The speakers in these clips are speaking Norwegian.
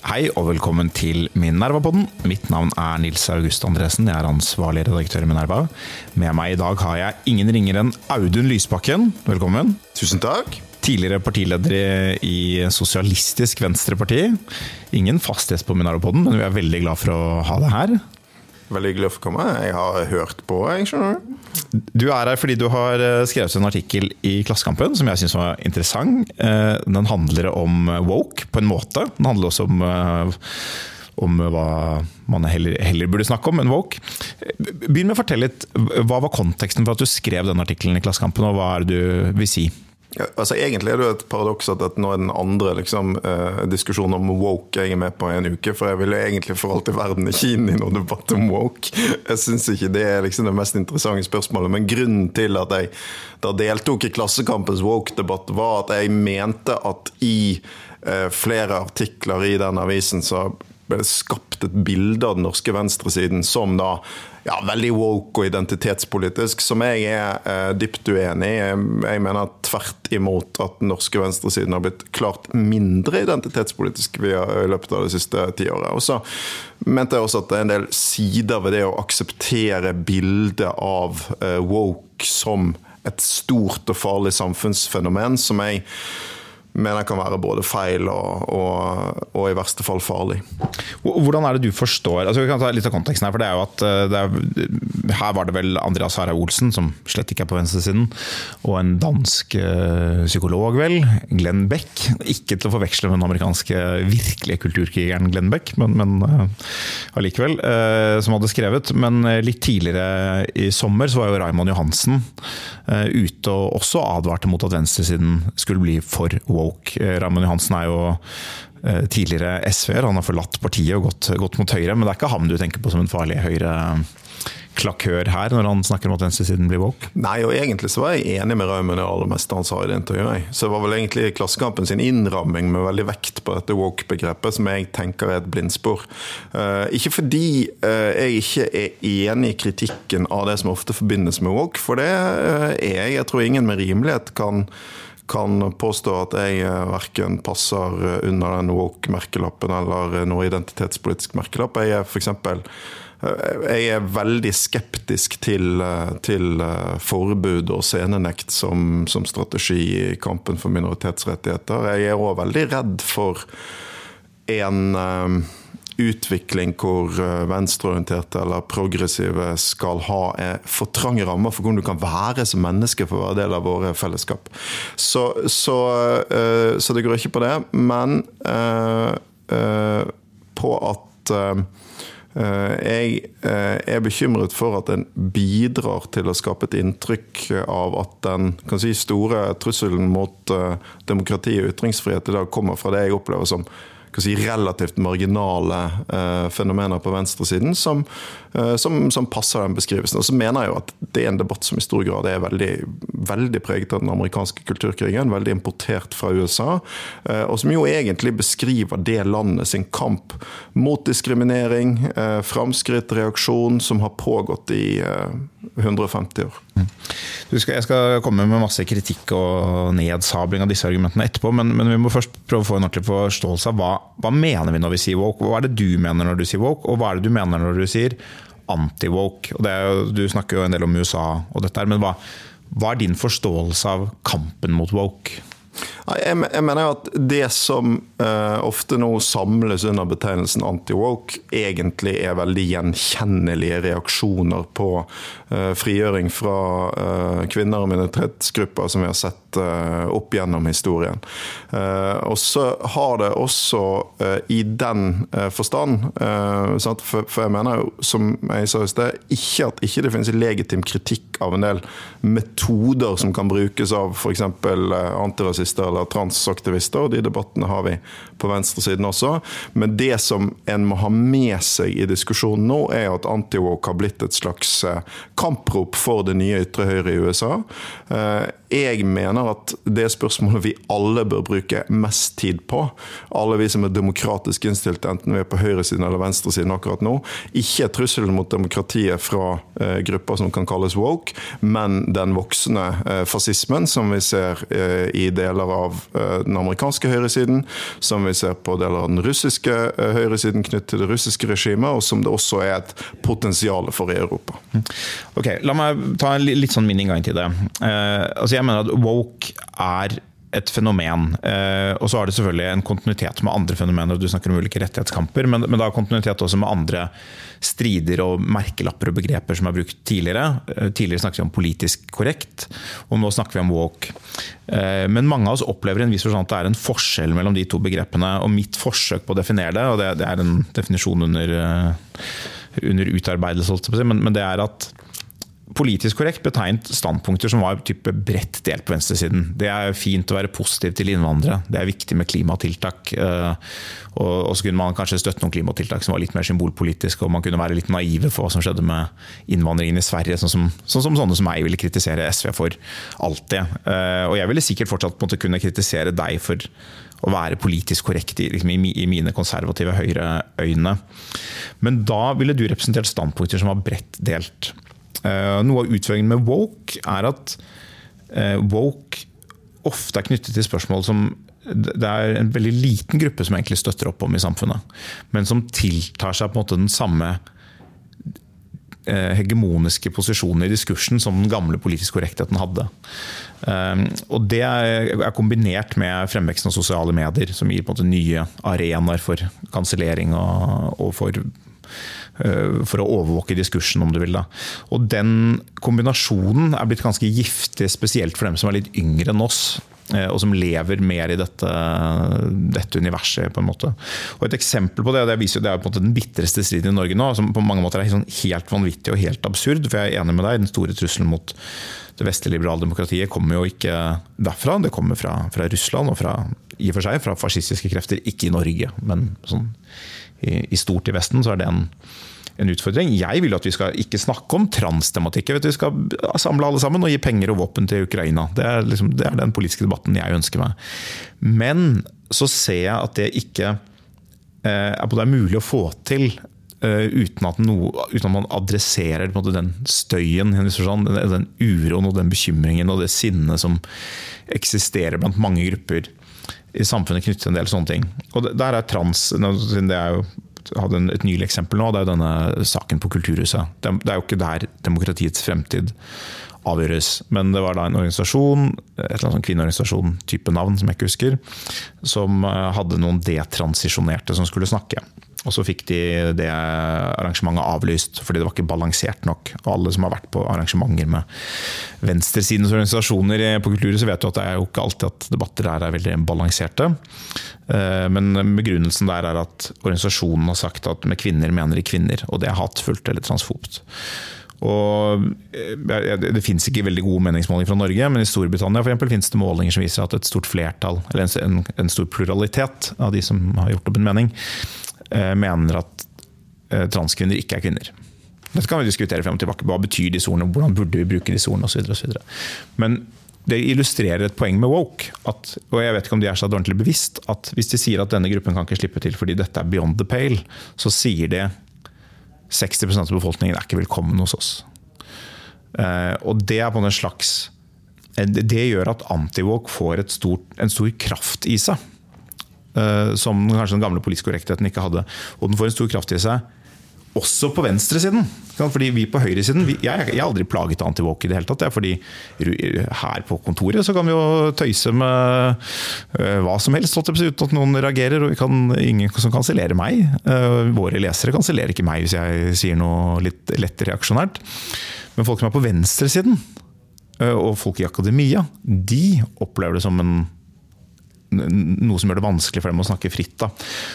Hei og velkommen til Minerva-podden. Mitt navn er Nils August Andresen. Jeg er ansvarlig redaktør i Minerva. Med meg i dag har jeg ingen ringere enn Audun Lysbakken. Velkommen. Tusen takk. Tidligere partileder i Sosialistisk Venstreparti. Ingen fast gjest på Minerva-podden, men vi er veldig glad for å ha deg her. Veldig hyggelig å få komme. Jeg har hørt på, jeg skjønner du. Er her fordi du har eh, skrevet en artikkel i Klassekampen som jeg syns var interessant. Eh, den handler om woke, på en måte. Den handler også om eh, om hva man heller, heller, burde snakke om enn woke. Begynn med å fortelle litt. Hva var konteksten for at du skrev den artikkelen i Klassekampen, og hva er det du vil si? Altså Egentlig er det jo et paradoks at dette nå er den andre liksom, eh, diskusjonen om woke jeg er med på i en uke. For jeg ville egentlig for alt i verden ikke inn i noen debatt om woke. Jeg syns ikke det er liksom det mest interessante spørsmålet. Men grunnen til at jeg da deltok i Klassekampens woke-debatt, var at jeg mente at i eh, flere artikler i den avisen så ble det skapt et bilde av den norske venstresiden som da ja, veldig woke og identitetspolitisk, som jeg er eh, dypt uenig i. Jeg mener tvert imot at den norske venstresiden har blitt klart mindre identitetspolitisk i løpet av det siste tiåret. Og så mente jeg også at det er en del sider ved det å akseptere bildet av eh, woke som et stort og farlig samfunnsfenomen, som jeg mener kan være både feil og, og, og, i verste fall farlig. Hvordan er det du forstår altså Vi kan ta litt av konteksten her. for det er jo at eh, er, Her var det vel Andreas Harald Olsen, som slett ikke er på venstresiden, og en dansk uh, psykolog, vel, Glenn Beck. Ikke til å forveksle med den amerikanske virkelige kulturkrigeren Glenn Beck, men, men uh, allikevel. Som hadde skrevet. Men litt tidligere i sommer så var jo Raymond Johansen ute og også advarte mot at venstresiden skulle bli for woke woke. Eh, Raymond Johansen er jo eh, tidligere SV-er. Han har forlatt partiet og gått, gått, mot Høyre. Men det er ikke ham du tenker på som en farlig høyre klakør her, når han snakker om at venstresiden blir woke? Nei, og egentlig så var jeg enig med Raymond i det aller meste han sa i det intervjuet. Så det var vel egentlig Klassekampen sin innramming med veldig vekt på dette woke-begrepet som jeg tenker er et blindspor. Uh, ikke fordi jeg ikke er enig i kritikken av det som ofte forbindes med woke, for det er jeg. Jeg tror ingen med rimelighet kan kan påstå at jeg eh, verken passer eh, under den woke-merkelappen eller eh, noe identitetspolitisk merkelapp. Jeg er f.eks. Jeg er veldig skeptisk til, til forbud og scenenekt som, som, strategi i kampen for minoritetsrettigheter. Jeg er òg veldig redd for en utvikling hvor eh, venstreorienterte eller progressive skal ha er for trange rammer for hvordan du kan være som menneske for å være del av våre fellesskap. Så, så, eh, så det går ikke på det, men på at jeg er bekymret for at en bidrar til å skape et inntrykk av at den si, store trusselen mot demokrati og ytringsfrihet i dag kommer fra det jeg opplever som si, relativt marginale eh, fenomener på venstresiden som, eh, som, som, passer den beskrivelsen. Og så mener jeg jo at det er en debatt som i stor grad er veldig, veldig preget av den amerikanske kulturkrigen, veldig importert fra USA, eh, og som jo egentlig beskriver det landet sin kamp mot diskriminering, eh, framskritt, reaksjon, som har pågått i 150 år. Mm. Skal, jeg skal komme med masse kritikk og nedsabling av disse argumentene etterpå, men, men vi må først prøve å få en ordentlig forståelse av hva, hva mener vi når vi sier woke? Hva er det du mener når du sier woke, og hva er det du mener når du sier anti-woke? Du snakker jo en del om USA og dette, men hva, hva er din forståelse av kampen mot woke? Jeg, mener jo at det som uh, ofte nå samles under betegnelsen anti-woke, egentlig er veldig gjenkjennelige reaksjoner på uh, frigjøring fra uh, kvinner og minoritetsgrupper som vi har sett opp gjennom historien. Og så har det også i den forstand for, jeg mener jo, som jeg sa i sted, ikke at ikke det finnes legitim kritikk av en del metoder som kan brukes av f.eks. antirasister eller transaktivister, og de debattene har vi på venstresiden også. Men det som en må ha med seg i diskusjonen nå, er at anti-woke har blitt et slags eh, kamprop for det nye ytre høyre i USA. Eh, jeg mener at det spørsmålet vi alle bør bruke mest tid på, alle vi som er demokratisk innstilt, enten vi er på høyresiden eller venstresiden akkurat nå, ikke er trusselen mot demokratiet fra eh, grupper som kan kalles woke, men den voksende fascismen som vi ser i deler av den amerikanske høyresiden, som vi ser på deler av den russiske eh, høyresiden knyttet til det russiske regimet, og som det også er et potensial for i Europa. Ok, La meg ta en litt sånn min inngang til det. Uh, altså jeg mener at woke er et fenomen. Eh, og så har det selvfølgelig en kontinuitet med andre fenomener. Du snakker om ulike rettighetskamper, men, men det har kontinuitet også med andre strider og merkelapper og begreper som er brukt tidligere. Eh, tidligere snakket vi om politisk korrekt, og nå snakker vi om woke. Eh, men mange av oss opplever en viss forstand at det er en forskjell mellom de to begrepene. Og mitt forsøk på å definere det, og det, det er en definisjon under, under utarbeidelse, men, men det er at politisk korrekt betegnet standpunkter som var type bredt delt på venstresiden. Det er fint å være positiv til innvandrere, det er viktig med klimatiltak. Eh, og så kunne man kanskje støtte noen klimatiltak som var litt mer symbolpolitiske, og man kunne være litt naive for hva som skjedde med innvandringen i Sverige, sånn som, sånn som sånne som meg ville kritisere SV for alltid. Eh, og jeg ville sikkert fortsatt måtte kunne kritisere deg for å være politisk korrekt i, liksom, i mine konservative høyre øyne. Men da ville du representert standpunkter som var bredt delt. Eh, noe av utfordringen med woke er at eh, woke ofte er knyttet til spørsmål som det er en veldig liten gruppe som egentlig støtter opp om i samfunnet. Men som tiltar seg på en måte den samme eh, hegemoniske posisjonen i diskursen som den gamle politiske korrektheten hadde. Og Det er kombinert med fremveksten av sosiale medier, som gir på en måte nye arenaer for kansellering og for for å overvåke diskursen, om du vil. Da. Og Den kombinasjonen er blitt ganske giftig, spesielt for dem som er litt yngre enn oss. Eh, og som lever mer i dette, dette, universet. på en måte. Og Et eksempel på det det, viser, det er på en måte den bitreste striden i Norge nå, som på mange måter er sånn helt vanvittig og helt absurd. for Jeg er enig med deg, den store trusselen mot det vestlige liberale demokratiet kommer jo ikke derfra. Det kommer fra, fra Russland og fra, i og for seg fra fascistiske krefter, ikke i Norge. Men sånn, i, i stort i Vesten så er det en en utfordring. Jeg vil at vi skal ikke snakke om transtematikk. Vi skal samle alle sammen og gi penger og våpen til Ukraina. Det er, liksom, det er, den politiske debatten jeg ønsker meg. Men så ser jeg at det ikke eh, er mulig å få til eh, uten, at noe, uten, at man adresserer måte, den støyen, den, den uroen og den bekymringen og det sinnet som eksisterer blant mange grupper i samfunnet knyttet til en del sånne ting. Og Der er trans det er jo hadde et nylig eksempel nå. Det er jo denne saken på Kulturhuset. Det, er jo ikke der demokratiets fremtid avgjøres. Men det var da en organisasjon, et eller annet sånn kvinneorganisasjon, type navn som jeg ikke husker, som eh, hadde noen detransisjonerte som skulle snakke. Og så fikk de det arrangementet avlyst fordi det var ikke balansert nok. Og alle som har vært på arrangementer med venstresidens organisasjoner på Kulturhuset, vet jo at det er jo ikke alltid at debatter der er veldig balanserte. Eh, men begrunnelsen der er at organisasjonen har sagt at med kvinner mener de kvinner. Og det er hatefullt eller transfobt. Og eh, Det finnes ikke veldig gode meningsmålinger fra Norge, men i Storbritannia for eksempel, finnes det målinger som viser at et stort flertall, eller en, stor pluralitet av de som har gjort opp en mening, mener at eh, transkvinner ikke er kvinner. Dette kan vi diskutere frem og tilbake. Hva betyr disse ordene, hvordan burde vi bruke disse ordene videre. Men det illustrerer et poeng med woke. At, og jeg vet ikke om de er så ordentlig bevisst, at hvis de sier at denne gruppen kan ikke slippe til fordi dette er beyond the pale, så sier de 60% av befolkningen er ikke velkommen hos oss. Eh, og det er på en slags Det gjør at antiwoke får stort, en stor kraft i seg. Eh, som kanskje den gamle politisk korrektheten ikke hadde. Og den får en stor kraft i seg også på venstresiden. Fordi vi på høyresiden vi, jeg, er aldri plaget antivåk i det hele tatt. Det fordi her på kontoret så kan vi jo tøyse med uh, hva som helst uten at noen reagerer. Og kan, ingen som kansellerer meg. Uh, våre lesere kansellerer ikke meg hvis jeg sier noe litt lett reaksjonært. Men folk som er på venstresiden, og folk i akademia, de opplever det som en noe som gjør det vanskelig for dem å snakke fritt. Da.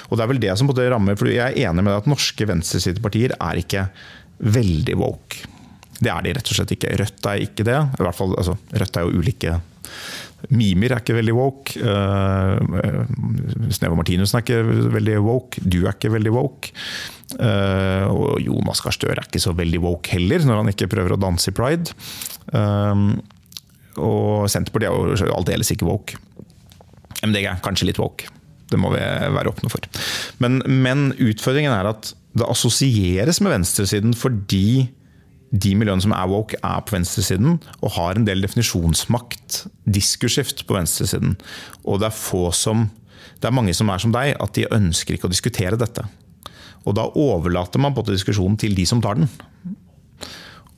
Og det er vel det som rammer, for Jeg er enig med deg at norske venstresidepartier er ikke veldig woke. Det er de rett og slett ikke. Rødt er ikke det. I hvert fall, altså, Rødt er jo ulike Mimir er ikke veldig woke. Uh, Sneva Martinussen er ikke veldig woke. Du er ikke veldig woke. Uh, og Jonas Gahr Støre er ikke så veldig woke heller, når han ikke prøver å danse i pride. Og Senterpartiet er jo aldeles ikke woke. MDG er kanskje litt woke. Det må vi være åpne for. Men, men utfordringen er at det assosieres med venstresiden fordi de miljøene som er woke, er på venstresiden og har en del definisjonsmakt diskursskift, på venstresiden. Og det er som Det er mange som er som deg, at de ønsker ikke å diskutere dette. Og da overlater man på diskusjonen til de som tar den.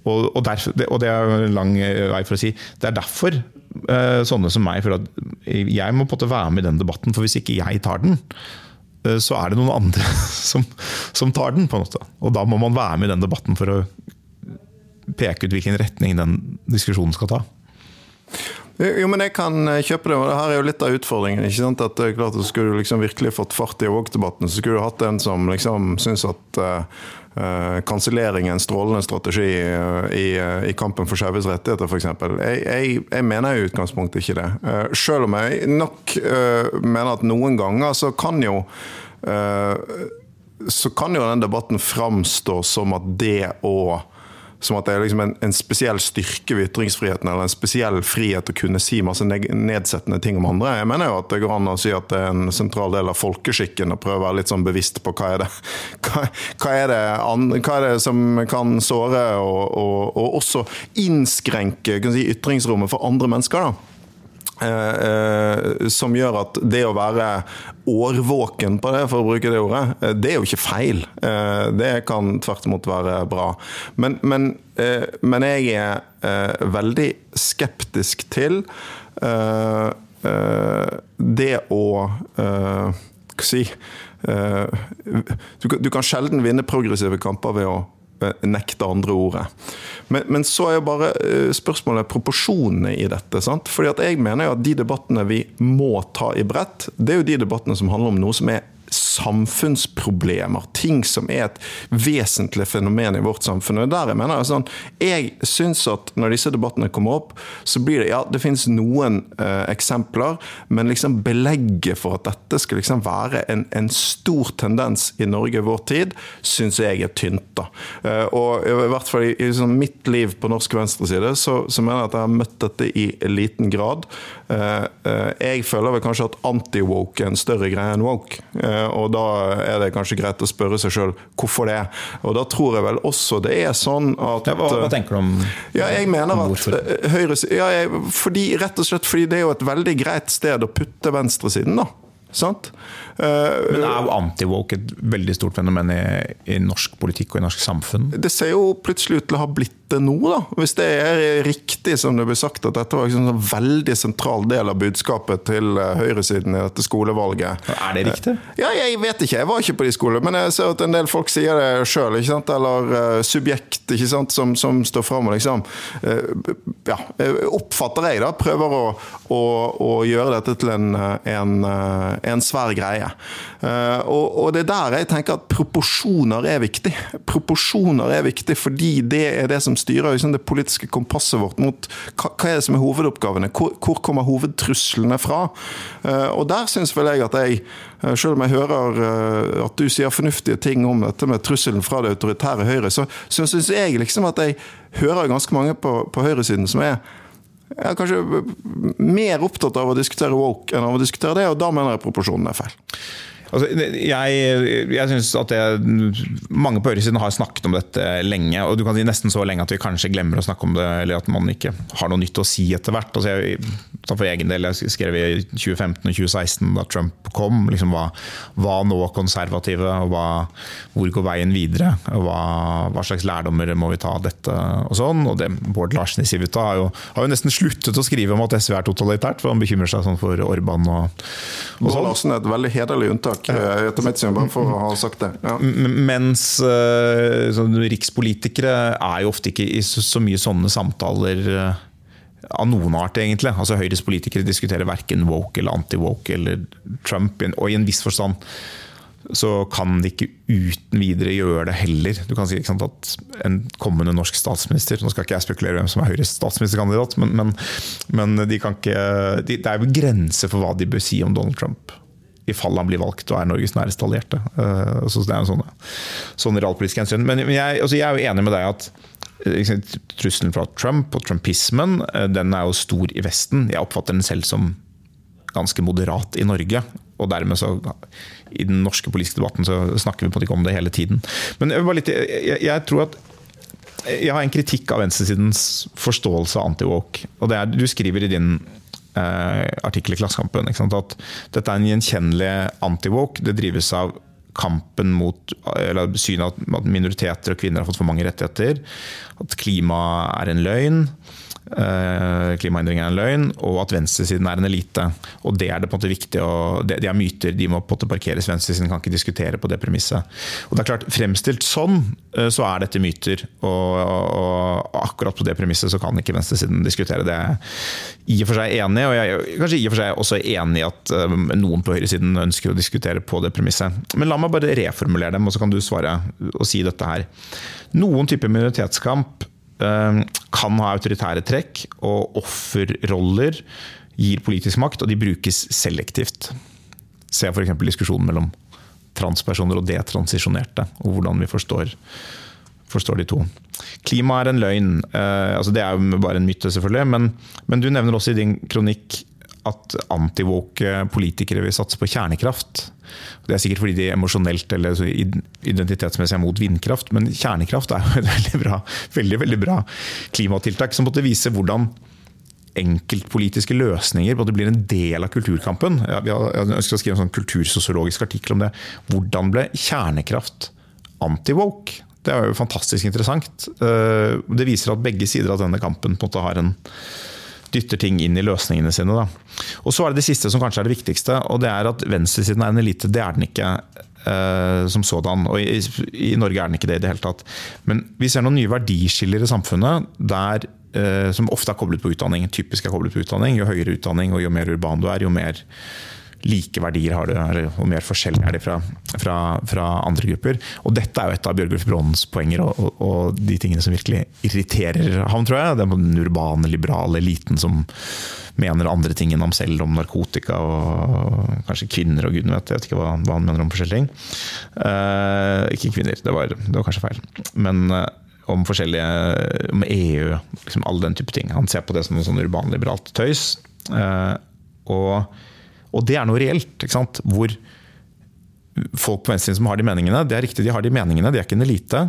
Og, og, derfor, og det er lang vei for å si Det er derfor sånne som meg for at Jeg må på en måte være med i den debatten, for hvis ikke jeg tar den, eh, så er det noen andre som, som, tar den. på en måte. Og da må man være med i den debatten for å peke ut hvilken retning den diskusjonen skal ta. Jo, men jeg kan eh, kjøpe det. og det her er jo litt av utfordringen. ikke sant? At det er klart at Skulle du liksom virkelig fått fart i woke-debatten, så skulle du hatt en som liksom syns at kansellering er en strålende strategi i, i kampen for skeives rettigheter, f.eks. Jeg, jeg, jeg mener i utgangspunktet ikke det. Selv om jeg nok mener at noen ganger så kan jo så kan jo den debatten framstå som at det å som at det er liksom en, en, spesiell styrke ved ytringsfriheten, eller en spesiell frihet å kunne si masse nedsettende ting om andre. Jeg mener jo at det går an å si at det er en sentral del av folkeskikken å prøve å være litt sånn bevisst på hva er det, hva, hva er det, hva er det som kan såre og, og, og også innskrenke si, ytringsrommet for andre mennesker. da. Eh, eh, som gjør at det å være årvåken på det, for å bruke det ordet, eh, det er jo ikke feil. Det kan tvert imot være bra. Men, men, men jeg er veldig skeptisk til det å Hva si du, du kan sjelden vinne progressive kamper ved å nekte andre ordet. Men, men, så er jo bare eh, spørsmålet proporsjonene i dette. sant? Fordi at Jeg mener jo at de debattene vi må ta i bredt, det er jo de debattene som handler om noe som er samfunnsproblemer. Ting som er et vesentlig fenomen i vårt samfunn. og der Jeg mener jeg sånn, jeg syns at når disse debattene kommer opp, så blir det ja, det finnes noen eh, eksempler, men liksom belegget for at dette skal liksom være en, en stor tendens i Norge i vår tid, syns jeg er tynt. da. Eh, og i hvert fall i, i liksom mitt liv på norsk venstreside, så, så mener jeg at jeg har møtt dette i liten grad. Eh, eh, jeg føler vel kanskje at anti-woke er en større greie enn woke. Eh, og da er det kanskje greit å spørre seg sjøl hvorfor det. Og da tror jeg vel også det er sånn at hva, hva, tenker du om Ja, jeg mener at Høyre ja, fordi, Rett og slett fordi det er jo et veldig greit sted å putte venstresiden, da. Sant? Men er anti-woke et veldig stort fenomen i, i, norsk politikk og i norsk samfunn? Det ser jo plutselig ut til å ha blitt det nå, da. Hvis det er riktig som det blir sagt, at dette var liksom en veldig sentral del av budskapet til eh, høyresiden i dette skolevalget. Er det riktig? Eh, ja, jeg vet ikke. Jeg var ikke på de skolene. Men jeg ser at en del folk sier det sjøl, eller subjekt, ikke sant, som, som står fram og liksom Ja, oppfatter jeg, da. Prøver å, å, å gjøre dette til en, en, en svær greie. Uh, og, og, det er der jeg tenker at proporsjoner er viktig. Proporsjoner er viktig fordi det er det som styrer liksom, det politiske kompasset vårt mot hva, hva er det som er hovedoppgavene. Hvor, hvor kommer hovedtruslene fra? Uh, og der syns vel jeg at jeg, uh, selv om jeg hører at du sier fornuftige ting om dette med trusselen fra det autoritære Høyre, så syns jeg liksom at jeg hører ganske mange på, på høyresiden som er jeg er kanskje mer opptatt av å diskutere woke enn av å diskutere det, og da mener jeg proporsjonen er feil. Altså, jeg jeg syns at det, mange på høyresiden har snakket om dette lenge. og du kan si Nesten så lenge at vi kanskje glemmer å snakke om det, eller at man ikke har noe nytt å si etter hvert. Altså jeg, for egen del, jeg skrev i 2015 og 2016 da Trump kom, liksom hva, hva nå konservative, og hva, hvor går veien videre? og hva, hva, slags lærdommer må vi ta av dette? og sånn, og det, Bård Larsen i Civita har, har, jo nesten sluttet å skrive om at SV er totalitært, for han bekymrer seg sånn for Orban. og, og Bård Larsen er et veldig hederlig unntak eh, etter mitt syn, for å ha sagt det. Ja. Mens uh, rikspolitikere er jo ofte ikke i så, mye sånne samtaler uh, av noen art, egentlig. Altså Høyres politikere diskuterer verken woke eller anti-woke eller Trump, og i en viss forstand så kan de ikke uten videre gjøre det heller. Du kan si sant, at en kommende norsk statsminister Nå skal ikke jeg spekulere hvem som er Høyres statsministerkandidat, men, men, men de ikke, de, det er jo grenser for hva de bør si om Donald Trump. I fall han blir valgt og er Norges næreste allierte. Uh, så det er en sånn, sånn realpolitisk hensyn. Men jeg, altså jeg, er jo enig med deg at liksom, trusselen fra Trump og trumpismen uh, den er jo stor i Vesten. Jeg oppfatter den selv som ganske moderat i Norge. Og dermed så I den norske politiske debatten så snakker vi på en måte ikke om det hele tiden. Men litt, jeg, jeg tror at jeg har en kritikk av venstresidens forståelse av anti-walk. og det er, Du skriver i din eh, artikkel i Klassekampen at dette er en gjenkjennelig anti-walk. Det drives av kampen mot eller synet at minoriteter og kvinner har fått for mange rettigheter. At klima er en løgn. Eh, klimaendring er en løgn, og at venstresiden er en elite. Og Det er det på en måte viktig å, det, det er myter, de må på en måte parkeres. Venstresiden kan ikke diskutere på det premisset. Og det er klart, Fremstilt sånn, eh, så er dette myter. Og, og, og akkurat på det premisset så kan ikke venstresiden diskutere. Det er i og for seg enig og jeg er kanskje i og for seg også enig i at eh, noen på høyresiden ønsker å diskutere på det premisset. Men la meg bare reformulere dem, og så kan du svare og si dette her. Noen typer minoritetskamp kan ha autoritære trekk, og offerroller gir politisk makt, og de brukes selektivt. Se f.eks. diskusjonen mellom transpersoner og detransisjonerte, og hvordan vi forstår, forstår de to. Klima er en løgn. Eh, altså det er jo bare en myte, selvfølgelig, men, men du nevner også i din kronikk at antivoke politikere vil satse på kjernekraft. Det er sikkert fordi de emosjonelt eller identitetsmessig er mot vindkraft, men kjernekraft er jo et veldig bra, veldig, veldig bra klimatiltak som måtte vise hvordan enkeltpolitiske løsninger både blir en del av kulturkampen. Jeg ønsker å skrive en sånn kultursosiologisk artikkel om det. Hvordan ble kjernekraft anti-woke? Det er jo fantastisk interessant. Eh, det viser at begge sider av denne kampen på en måte har en dytter ting inn i løsningene sine. Da. Og Så er det det siste som kanskje er det viktigste, og det er at venstresiden er en elite. Det er den ikke uh, som sådan. Og i, i, Norge er den ikke det i det hele tatt. Men vi ser noen nye verdiskiller i samfunnet der, uh, som ofte er koblet på utdanning. Typisk er koblet på utdanning. Jo høyere utdanning og jo mer urban du er, jo mer like verdier har du, eller hvor mer forskjellig er de fra, fra, fra, andre grupper. Og dette er jo et av Bjørgulf Brons poenger, og, og, og, de tingene som virkelig irriterer ham, tror jeg. Den urbane, liberale eliten som mener andre ting enn ham selv, om narkotika og kanskje kvinner og gudene vet. Jeg vet ikke hva, hva, han mener om forskjellige ting. Eh, ikke kvinner, det var, det var, kanskje feil. Men uh, om forskjellige om EU, liksom all den type ting. Han ser på det som noe sånn urbanliberalt tøys. Uh, og og det er noe reelt. Hvor folk på venstresiden som har de meningene, det er riktig, de har de meningene, de er ikke en elite.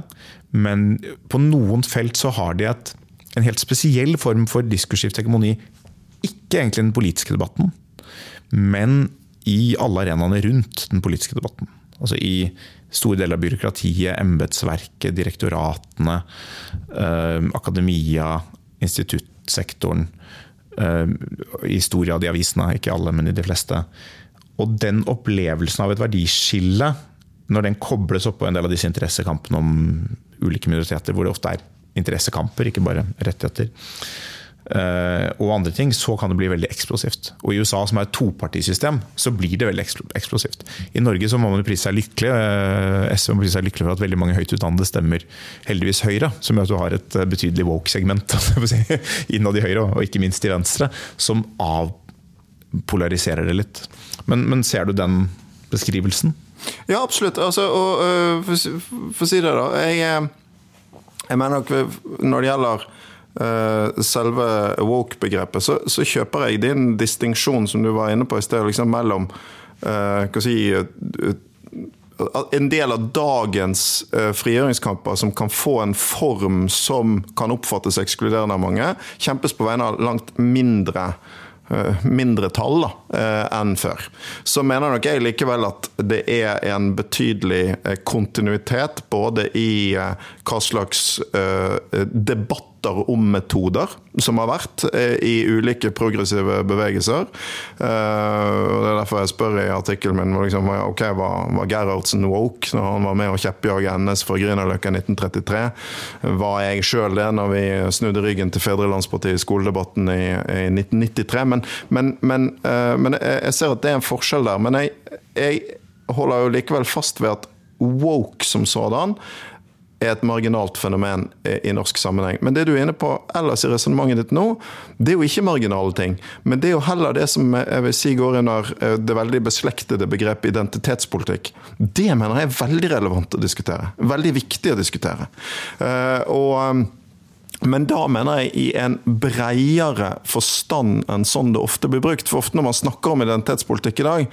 Men på noen felt så har de et, en helt spesiell form for diskursiv hegemoni. Ikke egentlig den politiske debatten, men i alle arenaene rundt den politiske debatten. Altså i store deler av byråkratiet, embetsverket, direktoratene, eh, akademia, instituttsektoren. Eh, i historie av de avisene, ikke alle, men i de fleste. Og den opplevelsen av et verdiskille, når den kobles opp på en del av disse interessekampene om ulike minoriteter, hvor det ofte er interessekamper, ikke bare rettigheter, og andre ting, så kan det bli veldig eksplosivt. Og I USA, som er et topartisystem, så blir det veldig eksplosivt. I Norge så må man prise seg lykkelig eh, SV må prise seg lykkelig for at veldig mange høyt utdannede stemmer heldigvis Høyre, som gjør at du har et eh, betydelig woke-segment innad i Høyre, og ikke minst i Venstre, som avpolariserer det litt. Men, men ser du den beskrivelsen? Ja, absolutt. Altså, og, for, for, å si det, da. Jeg, jeg mener nok når det gjelder Eh, selve woke-begrepet, så, så, kjøper jeg din distinksjon som du var inne på i sted, liksom mellom uh, hva si, en del av dagens uh, frigjøringskamper som kan få en form som kan oppfattes ekskluderende av mange, kjempes på vegne av langt mindre mindre tall da, enn før. Så mener nok jeg likevel at det er en betydelig kontinuitet både i hva slags debatt debatter om metoder som har vært eh, i ulike progressive bevegelser. Eh, og Det er derfor jeg spør i artikkelen min liksom, ok, var, var Gerhardsen woke når han var med å kjeppjage NS for Grünerløkka 1933? Var jeg sjøl det når vi snudde ryggen til Fedrelandspartiet i skoledebatten i, i 1993? Men, men, men, eh, men, jeg ser at det er en forskjell der. Men jeg, jeg holder jo likevel fast ved at woke som sådan er et marginalt fenomen i norsk sammenheng. Men det du er inne på ellers i resonnementet ditt nå, det er jo ikke marginale ting. Men det er jo heller det som jeg vil si går under eh, det veldig beslektede begrepet identitetspolitikk. Det mener jeg er veldig relevant å diskutere. Veldig viktig å diskutere. Eh, og eh, men da mener jeg i en breiere forstand enn sånn det ofte blir brukt. For ofte når man snakker om identitetspolitikk i dag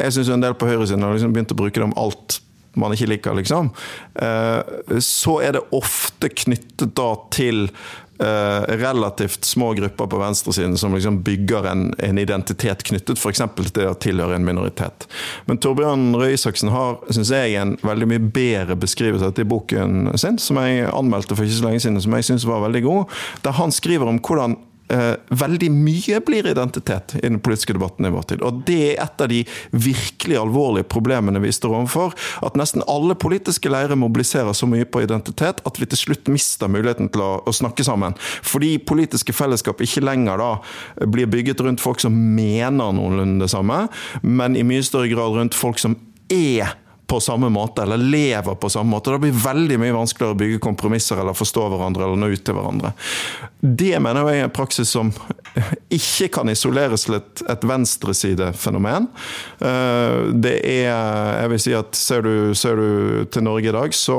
Jeg syns en del på høyresiden har liksom begynt å bruke det om alt man ikke liker, liksom, eh, så er det ofte knyttet da til Uh, relativt små grupper på venstresiden som liksom bygger en, en identitet knyttet f.eks. til det å tilhøre en minoritet. Men Torbjørn Røe Isaksen har synes jeg, en veldig mye bedre beskrivelse av dette i boken sin, som jeg anmeldte for ikke så lenge siden, som jeg syns var veldig god. Der han skriver om hvordan eh, veldig mye blir identitet i den politiske debatten i vår tid. Og det er et av de virkelig alvorlige problemene vi står overfor. At nesten alle politiske leirer mobiliserer så mye på identitet at vi til slutt mister muligheten til å, å snakke sammen. Fordi politiske fellesskap ikke lenger da blir bygget rundt folk som mener noenlunde det samme, men i mye større grad rundt folk som er på samme måte, eller lever på samme måte. Da blir det veldig mye vanskeligere å bygge kompromisser eller forstå hverandre eller nå ut til hverandre. Det mener jeg er en praksis som ikke kan isoleres til et, et venstresidefenomen. Eh, det er Jeg vil si at ser du, ser du til Norge i dag, så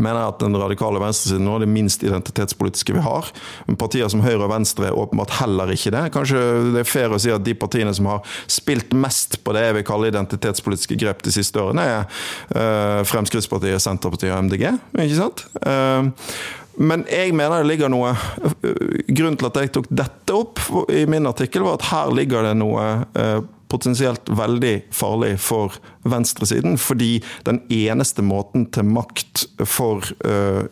mener jeg at den radikale venstresiden nå er det minst identitetspolitiske vi har. Men Partier som Høyre og Venstre er åpenbart heller ikke det. Kanskje det er fair å si at de partiene som har spilt mest på det jeg vil kalle identitetspolitiske grep de siste årene, er uh, Fremskrittspartiet, Senterpartiet og MDG. ikke sant? Uh, men jeg mener det ligger noe Grunnen til at jeg tok dette opp i min artikkel, var at her ligger det noe potensielt veldig farlig for venstresiden. Fordi den eneste måten til makt for uh,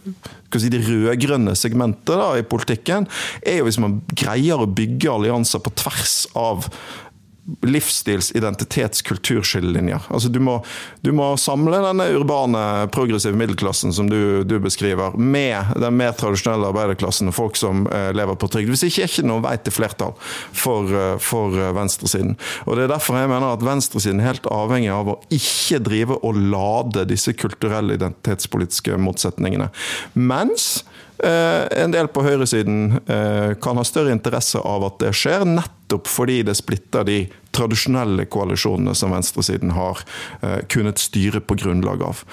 si, det rød-grønne segmentet da, i politikken, er jo hvis man greier å bygge allianser på tvers av livsstils-, identitets-, kulturskillelinjer. Altså du må, du må, samle denne urbane, progressive middelklassen som du, du, beskriver, med den mer tradisjonelle arbeiderklassen og folk som uh, lever på trygd. Hvis ikke er ikke noe vei til flertall for, uh, for eh, venstresiden. Og Det er derfor jeg mener at venstresiden er helt avhengig av å ikke drive og lade disse kulturelle identitetspolitiske motsetningene. Mens en del på høyresiden kan ha større interesse av at det skjer, nettopp fordi det splitter de tradisjonelle koalisjonene som venstresiden har eh, kunnet styre på grunnlag av.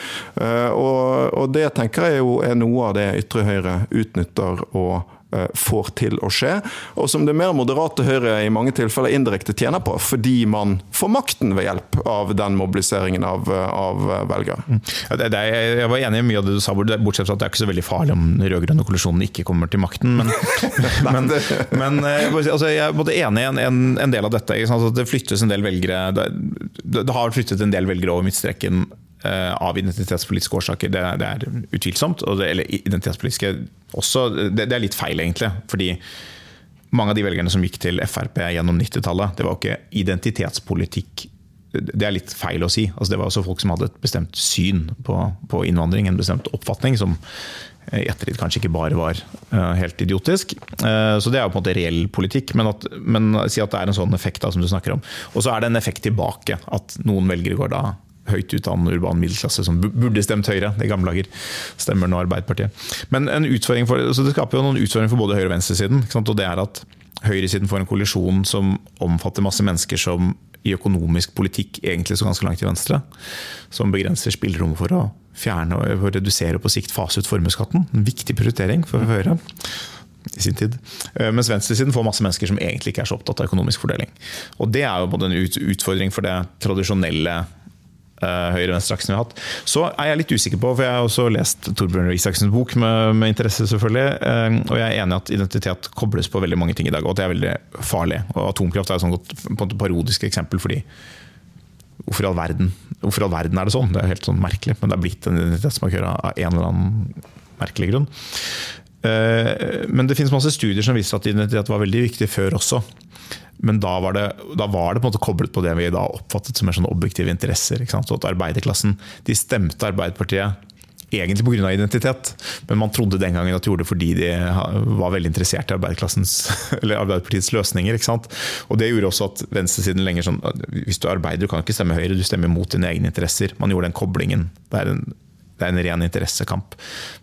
Og det tenker jeg jo er noe av det ytre høyre utnytter og Eh, får til å skje, og som det mer moderate Høyre i mange tilfeller indirekte tjener på, fordi man får makten ved hjelp av den mobiliseringen av, av velgere. Mm. Jeg var enig i mye av det du sa, bortsett fra at det er ikke så veldig farlig om den rød-grønne koalisjonen ikke kommer til makten. Men, men, men altså, jeg er både enig en, en, en, del av dette. Det flyttes en del velgere det, det har flyttet en del velgere over midtstreken uh, av identitetspolitiske årsaker. Det, det er utvilsomt. Det, eller identitetspolitiske også. Det, er litt feil, egentlig. Fordi mange av de velgerne som gikk til Frp gjennom 90-tallet, det var ikke identitetspolitikk. Det er litt feil å si. Altså, det var også folk som hadde et bestemt syn på, på innvandring, en bestemt oppfatning, som i ettertid kanskje ikke bare var uh, helt idiotisk. Uh, så det er jo på en måte reell politikk, men, at, men si at det er en sånn effekt da, som du snakker om. Og så er det en effekt tilbake, at noen velgere går da høyt utdannet urban middelklasse som burde stemt Høyre. Det gamle dager. Stemmer nå Arbeiderpartiet. Men en utfordring for, så det skaper jo noen utfordringer for både høyre- og venstresiden. og det er at Høyresiden får en kollisjon som omfatter masse mennesker som i økonomisk politikk egentlig så ganske langt til venstre. Som begrenser spillerommet for å fjerne og redusere og på sikt fase ut formuesskatten. En viktig prioritering for Høyre i sin tid. Eh, mens venstresiden får masse mennesker som egentlig ikke er så opptatt av økonomisk fordeling. Og Det er jo både en utfordring for det tradisjonelle uh, høyre-venstre-aksen vi har hatt. Så er jeg litt usikker på, for jeg har også lest Torbjørn Isaksens bok med, med, interesse, selvfølgelig. Uh, og jeg er enig i at identitet kobles på veldig mange ting i dag, og at det er veldig farlig. Og atomkraft er et et parodisk eksempel, fordi hvorfor i all verden Hvorfor all verden er det sånn? Det er helt sånn merkelig, men det er blitt en identitetsmarkør av en eller annen merkelig grunn. Eh, men det finnes masse studier som viser at identitet var veldig viktig før også. Men da var, det, da var det, på en måte koblet på det vi da oppfattet som sånn objektive interesser. Så at arbeiderklassen de stemte Arbeiderpartiet egentlig pga. identitet, men man trodde den gangen at de gjorde det fordi de var veldig interessert i Arbeiderpartiets løsninger. Og Det gjorde også at venstresiden lenger sånn Hvis du er arbeider, du kan ikke stemme Høyre, du stemmer mot dine egne interesser. Man gjorde den koblingen. Det er en, det er en ren interessekamp.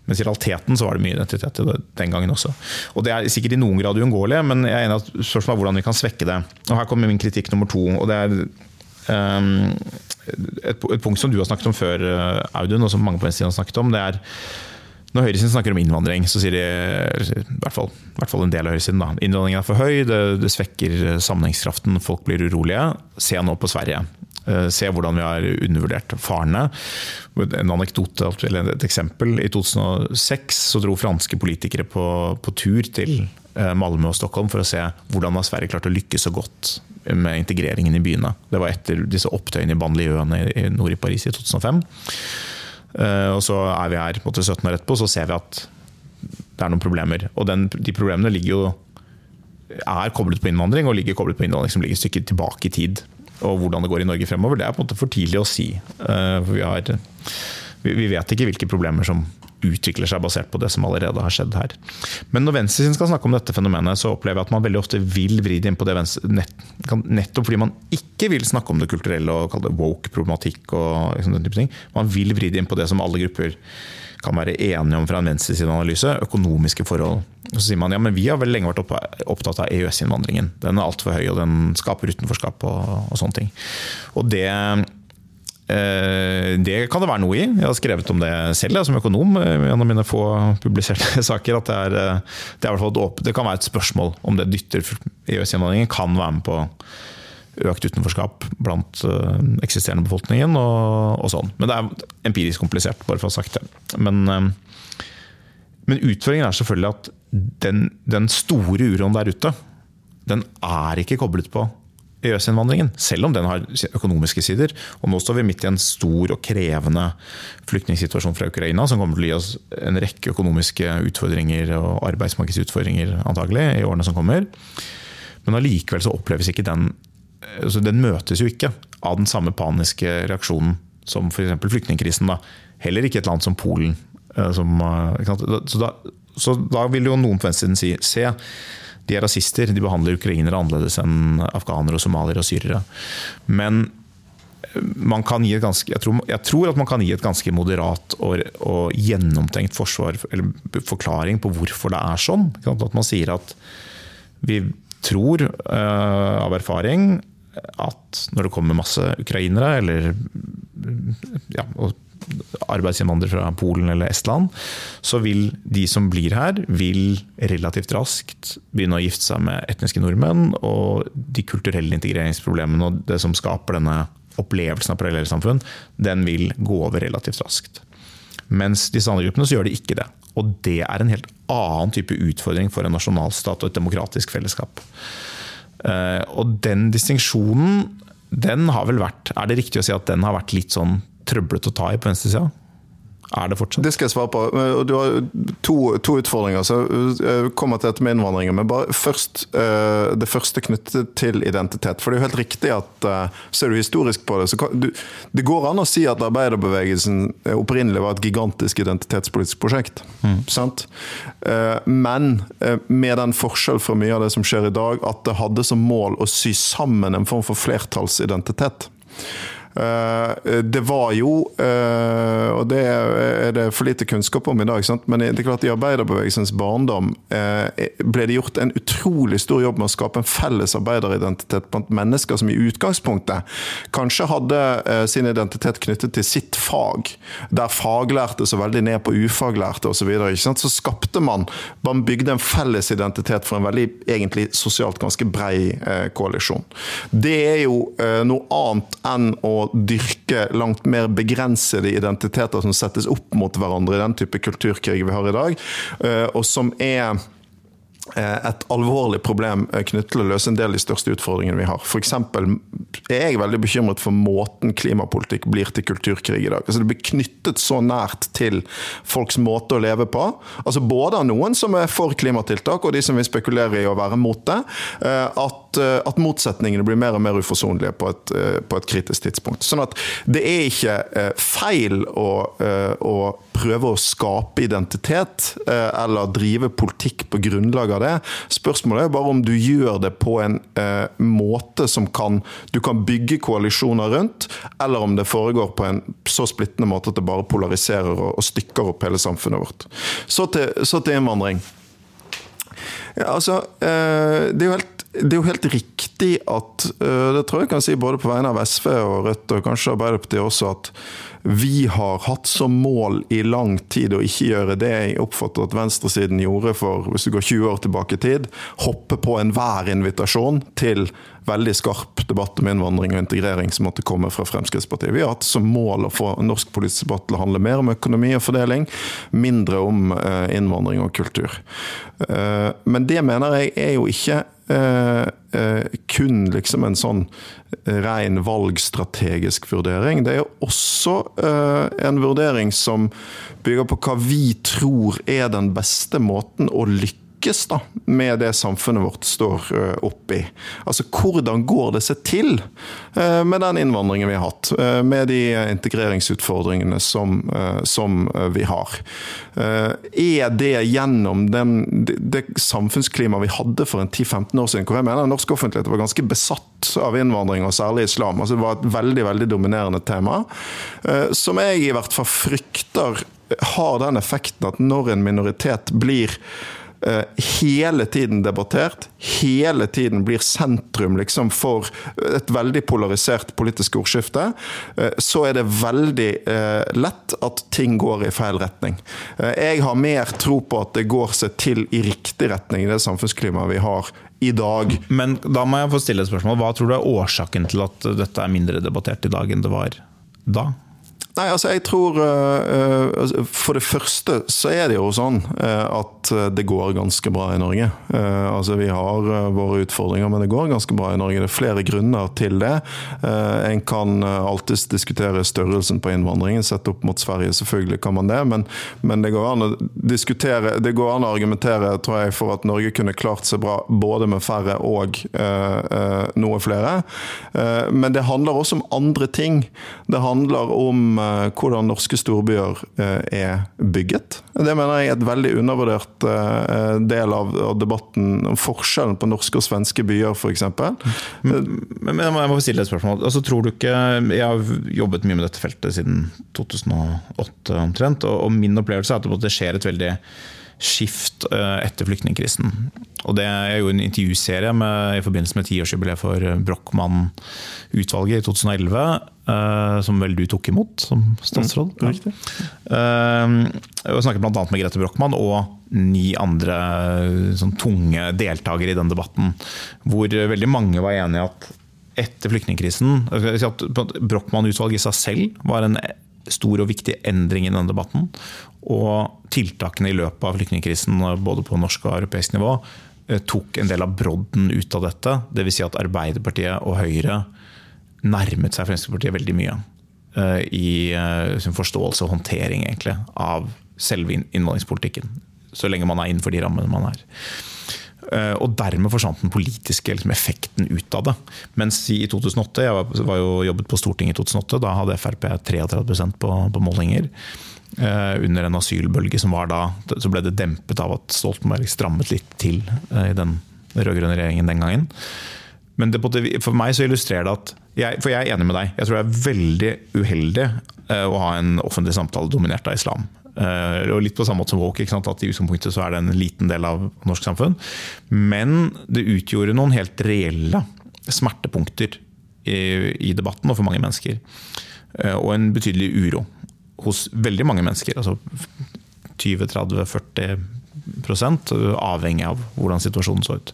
Mens i realiteten så var det mye identitet den gangen også. Og Det er sikkert i noen grad uunngåelig, men jeg er enig at spørsmålet er hvordan vi kan svekke det. Og Her kommer min kritikk nummer to. og det er um, et, et, punkt som du har snakket om før, eh, Audun, og som mange på venstresiden har snakket om, det er når høyresiden snakker om innvandring, så sier de, i hvert fall, i hvert fall en del av høyresiden, da, innvandringen er for høy, det, det, svekker sammenhengskraften, folk blir urolige. Se nå på Sverige. Eh, se hvordan vi har undervurdert farene. En anekdote, eller et eksempel. I 2006 så dro franske politikere på, på tur til eh, Malmö og Stockholm for å se hvordan har Sverige klart å lykkes så godt med integreringen i byene. Det var etter disse opptøyene i banlieuene nord i Paris i 2005. Eh, og så er vi her måte, 17 år etterpå, så ser vi at det er noen problemer. Og den, de problemene jo er koblet på innvandring, og ligger koblet på innvandring som ligger et stykke tilbake i tid. Og hvordan det går i Norge fremover, det er på en måte for tidlig å si. Eh, for vi, har, vi vet ikke hvilke problemer som utvikler seg basert på det som allerede har skjedd her. Men når venstresiden skal snakke om dette fenomenet, så opplever jeg at man veldig ofte vil vri det inn på det venstre, nettopp fordi man ikke vil snakke om det kulturelle og kalle det woke-problematikk. og liksom den type ting. Man vil vri det inn på det som alle grupper kan være enige om fra en venstresideanalyse, økonomiske forhold. Så sier man ja, men vi har vel lenge vært opptatt av EØS-innvandringen. Den er altfor høy, og den skaper utenforskap og, og sånne ting. Og det det kan det være noe i. Jeg har skrevet om det selv som økonom eh, gjennom mine få publiserte saker. at Det, er, eh, det, er det kan være et spørsmål om det dytter EØS-innvandringen kan være med på økt utenforskap blant eksisterende befolkningen og, og, sånn. Men det er empirisk komplisert, bare for å ha sagt det. Men, men utfordringen er selvfølgelig at den, den store uroen der ute, den er ikke koblet på EØS-innvandringen, selv om den har økonomiske sider. Og nå står vi midt i en stor og krevende flyktningsituasjon fra Ukraina, som kommer til å gi oss en rekke økonomiske utfordringer og arbeidsmarkedsutfordringer antagelig i årene som kommer. Men allikevel så oppleves ikke den altså Den møtes jo ikke av den samme paniske reaksjonen som f.eks. flyktningkrisen. Da. Heller ikke et land som Polen. Eh, som, eh, så, da, så da vil jo noen på venstresiden si se de er rasister, de behandler ukrainere annerledes enn afghanere, og somaliere og syrere. Men eh, ganske, jeg tror, jeg tror at man kan gi et ganske moderat og, og gjennomtenkt forsvar, forklaring på hvorfor det er sånn. At man sier at vi tror uh, av erfaring at når det kommer masse ukrainere, eller ja, arbeidsinnvandrere fra Polen eller Estland, så vil de som blir her, vil relativt raskt begynne å gifte seg med etniske nordmenn. Og de kulturelle integreringsproblemene og det som skaper denne opplevelsen av parallellsamfunn, den vil gå over relativt raskt. Mens disse andre gruppene så gjør de ikke det. Og det er en helt annen type utfordring for en nasjonalstat og et demokratisk fellesskap. Eh, og den distinksjonen, den har vel vært Er det riktig å si at den har vært litt sånn trøblete å ta i på venstresida? Er det fortsatt? Det skal jeg svare på. Du har to, to utfordringer. så jeg kommer til dette med innvandringen. Men bare først eh, det første knyttet til identitet. For det er jo helt riktig at eh, ser du historisk på det, så kan, du, det går an å si at arbeiderbevegelsen opprinnelig var et gigantisk identitetspolitisk prosjekt. Mm. Sant? Eh, men med den forskjell fra mye av det som skjer i dag, at det hadde som mål å sy sammen en form for flertallsidentitet. Eh, det var jo, eh, og det er det for lite kunnskap om i dag, men det er klart i arbeiderbevegelsens barndom eh, ble det gjort en utrolig stor jobb med å skape en felles arbeideridentitet blant mennesker som i utgangspunktet kanskje hadde sin identitet knyttet til sitt fag, der faglærte så veldig ned på ufaglærte osv. Så, videre, så skapte man Man bygde en felles identitet for en veldig egentlig sosialt ganske brei koalisjon. Det er jo noe annet enn å dyrke langt mer begrensede identiteter som settes opp mot hverandre i den type kulturkrig vi har i dag, eh, og som er et alvorlig problem eh, knyttet til å løse en del av de største utfordringene vi har. F.eks. er jeg veldig bekymret for måten klimapolitikk blir til kulturkrig i dag. Altså Det blir knyttet så nært til folks måte å leve på. Altså Både av noen som er for klimatiltak, og de som vil spekulere i å være mot det. Eh, at, at, motsetningene blir mer og mer uforsonlige på et, på et, kritisk tidspunkt. Sånn at det er ikke feil å, å prøve å skape identitet eller drive politikk på grunnlag av det. Spørsmålet er bare om du gjør det på en måte som kan, du kan bygge koalisjoner rundt, eller om det foregår på en så splittende måte at det bare polariserer og, og stykker opp hele samfunnet vårt. Så til, så til innvandring. Ja, altså, eh, det er jo helt det er jo helt riktig at eh, Det tror jeg kan si både på vegne av SV og Rødt, og kanskje Arbeiderpartiet også, at vi har hatt som mål i lang tid å ikke gjøre det jeg oppfatter at venstresiden gjorde for hvis du går 20 år tilbake i tid. Hoppe på enhver invitasjon til veldig skarp debatt om innvandring og integrering som måtte komme fra Fremskrittspartiet. Vi har hatt som mål å få norsk politisk debatt til å handle mer om økonomi og fordeling, mindre om eh, innvandring og kultur. Eh, men det mener jeg er jo ikke eh, kun liksom en sånn ren valgstrategisk vurdering. Det er også en vurdering som bygger på hva vi tror er den beste måten å lykkes lykkes da, med det samfunnet vårt står eh, oppi. Altså hvordan går det seg til eh, med den innvandringen vi har hatt, eh, med de integreringsutfordringene som, som vi har. Er det gjennom den, det samfunnsklimaet vi hadde for en 10-15 år siden, hvor jeg mener norsk offentlighet var ganske besatt av innvandring, og særlig islam. altså Det var et veldig, veldig dominerende tema, som jeg i hvert fall frykter har den effekten at når en minoritet blir hele tiden debattert, hele tiden blir sentrum liksom for et veldig polarisert politisk ordskifte, eh, så er det veldig eh, lett at ting går i feil retning. Jeg har mer tro på at det går seg til i riktig retning i det samfunnsklimaet vi har i dag. Men da må jeg få stille et spørsmål. Hva tror du er årsaken til at dette er mindre debattert i dag enn det var da? Nei, altså jeg tror uh, For det første så er det jo sånn uh, at det går ganske bra i Norge. Altså Vi har våre utfordringer, men det går ganske bra i Norge. Det er flere grunner til det. En kan alltids diskutere størrelsen på innvandringen, sett opp mot Sverige. Selvfølgelig kan man det, men, men det går an å diskutere Det går an å argumentere tror jeg, for at Norge kunne klart seg bra både med færre og noe flere. Men det handler også om andre ting. Det handler om Eh, hvordan norske storbyer eh, er bygget. Det mener jeg er et veldig undervurdert eh, del av debatten om forskjellen på norske og svenske byer, f.eks. Men, men jeg må stille et spørsmål. Altså, tror du ikke, Jeg har jobbet mye med dette feltet siden 2008 omtrent, og min opplevelse er at det skjer et veldig skift etter flyktningkrisen. Og det er jo en intervjuserie med, i forbindelse med tiårsjubileet for Brochmann-utvalget i 2011. Uh, som vel du tok imot som statsråd. Mm, riktig. Uh, jeg snakket bl.a. med Grete Brochmann og ni andre sånn, tunge deltakere i den debatten. Hvor veldig mange var enige at etter flyktningkrisen si Brochmann-utvalget i seg selv var en stor og viktig endring i denne debatten. Og tiltakene i løpet av flyktningkrisen, både på norsk og europeisk nivå, eh, tok en del av brodden ut av dette. Dvs. Si at Arbeiderpartiet og Høyre nærmet seg Fremskrittspartiet veldig mye. Uh, I uh, sin forståelse og håndtering egentlig, av selve innvandringspolitikken. Så lenge man er innenfor de rammene man er. Og dermed forsvant den politiske liksom, effekten ut av det. Mens i 2008, jeg var, var, jo jobbet på Stortinget i 2008, da hadde Frp 33 på, på målinger. Under en asylbølge som var da, så ble det dempet av at Stoltenberg strammet litt til i den rød-grønne regjeringen den gangen. Men det, for meg så illustrerer det at jeg, For jeg er enig med deg. Jeg tror det er veldig uheldig uh, å ha en offentlig samtale dominert av islam. Og litt på samme måte som woke, at i utgangspunktet så er det en liten del av norsk samfunn. Men det utgjorde noen helt reelle smertepunkter i, i debatten og for mange mennesker. Og en betydelig uro hos veldig mange mennesker. altså 20-30-40% avhengig av hvordan situasjonen så ut.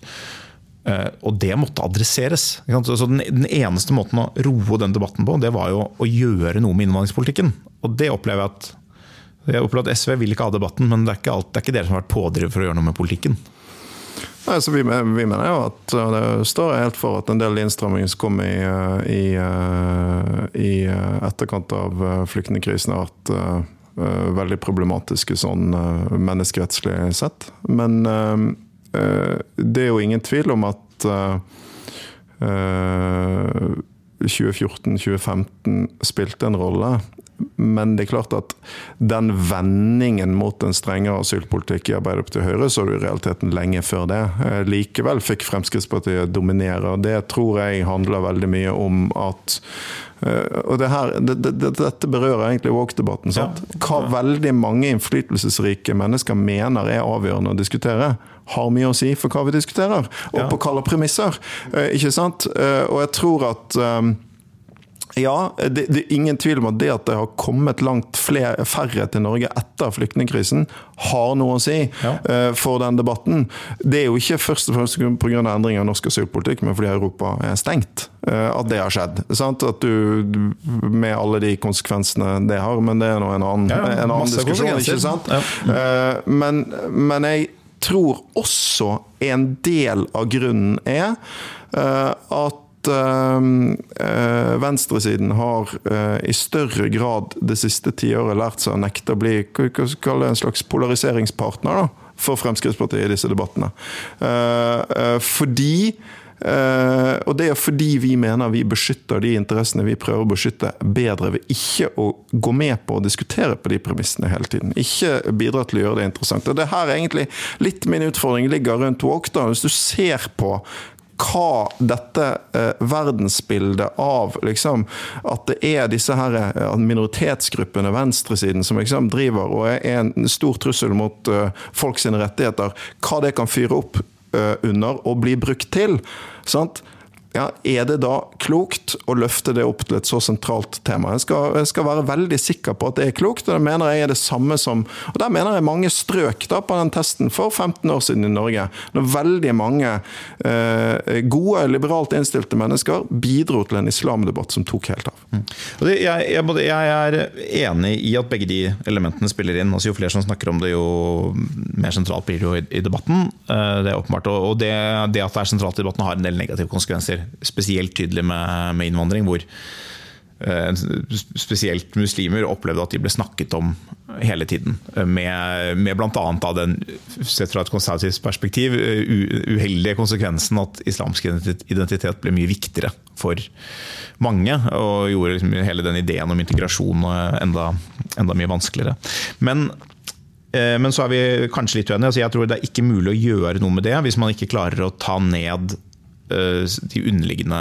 Eh, og det måtte adresseres. Så den, eneste måten å roe den debatten på, det var jo å gjøre noe med innvandringspolitikken. Og det opplever jeg at jeg opplever at SV vil ikke ha debatten, men det er ikke, alt, det er ikke dere som har vært pådriver for å gjøre noe med politikken. Nei, vi, vi, mener jo at det står helt for at en del innstramminger som kom i, i, i etterkant av flyktningkrisen, har vært veldig problematiske sånn menneskerettslig sett. Men Eh, det er jo ingen tvil om at eh, 2014-2015 spilte en rolle. Men det er klart at den vendingen mot en strengere asylpolitikk i Arbeiderpartiet og Høyre så du i realiteten lenge før det. Eh, likevel fikk Fremskrittspartiet dominere. og Det tror jeg handler veldig mye om at eh, og det her, det, det, Dette berører egentlig woke-debatten. sant? Hva veldig mange innflytelsesrike mennesker mener er avgjørende å diskutere, har mye å si for hva vi diskuterer, og på hvilke premisser. Eh, ikke sant? Og jeg tror at ja, det, det, er ingen tvil om at det at det har kommet langt flere, færre til Norge etter flyktningkrisen, har noe å si ja. uh, for den debatten. Det er jo ikke først og fremst pga. endring av norsk asylpolitikk, men fordi Europa er stengt. Uh, at det har skjedd. Sant? At du, Med alle de konsekvensene det har, men det er nå en annen, ja, en annen diskusjon. ikke sant? Uh, men, men jeg tror også en del av grunnen er at venstresiden har uh, i større grad det siste tiåret lært seg å nekte å bli en slags polariseringspartner da, for Fremskrittspartiet i disse debattene. Uh, fordi Uh, og det er fordi vi mener vi beskytter de interessene vi prøver å beskytte bedre ved ikke å gå med på å diskutere på de premissene hele tiden. Ikke bidra til å gjøre det interessant. Og det her er egentlig litt min utfordring ligger rundt woke. Hvis du ser på hva dette eh, verdensbildet av liksom, at det er disse her eh, minoritetsgruppene, venstresiden, som liksom driver og er en stor trussel mot uh, folks rettigheter, hva det kan fyre opp uh, under og bli brukt til. sant? Ja, er det da klokt å løfte det opp til et så sentralt tema? Jeg skal, jeg skal, være veldig sikker på at det er klokt, og det mener jeg er det samme som Og der mener jeg mange strøk da på den testen for 15 år siden i Norge. Når veldig mange eh, gode, liberalt innstilte mennesker bidro til en islamdebatt som tok helt av. Mm. Jeg, jeg, jeg, er enig i at begge de elementene spiller inn. Altså, jo flere som snakker om det, jo mer sentralt blir det jo i, i debatten. Eh, det er åpenbart. Og, det, det at det er sentralt i debatten, har en del negative konsekvenser spesielt tydelig med, med innvandring, hvor eh, spesielt muslimer opplevde at de ble snakket om hele tiden. Med, med bl.a. den, sett fra et konservativt perspektiv, uheldige konsekvensen at islamsk identitet ble mye viktigere for mange. Og gjorde liksom hele den ideen om integrasjon enda, enda mye vanskeligere. Men eh, men så er vi kanskje litt uenige. Altså jeg tror det er ikke mulig å gjøre noe med det hvis man ikke klarer å ta ned Eh, de underliggende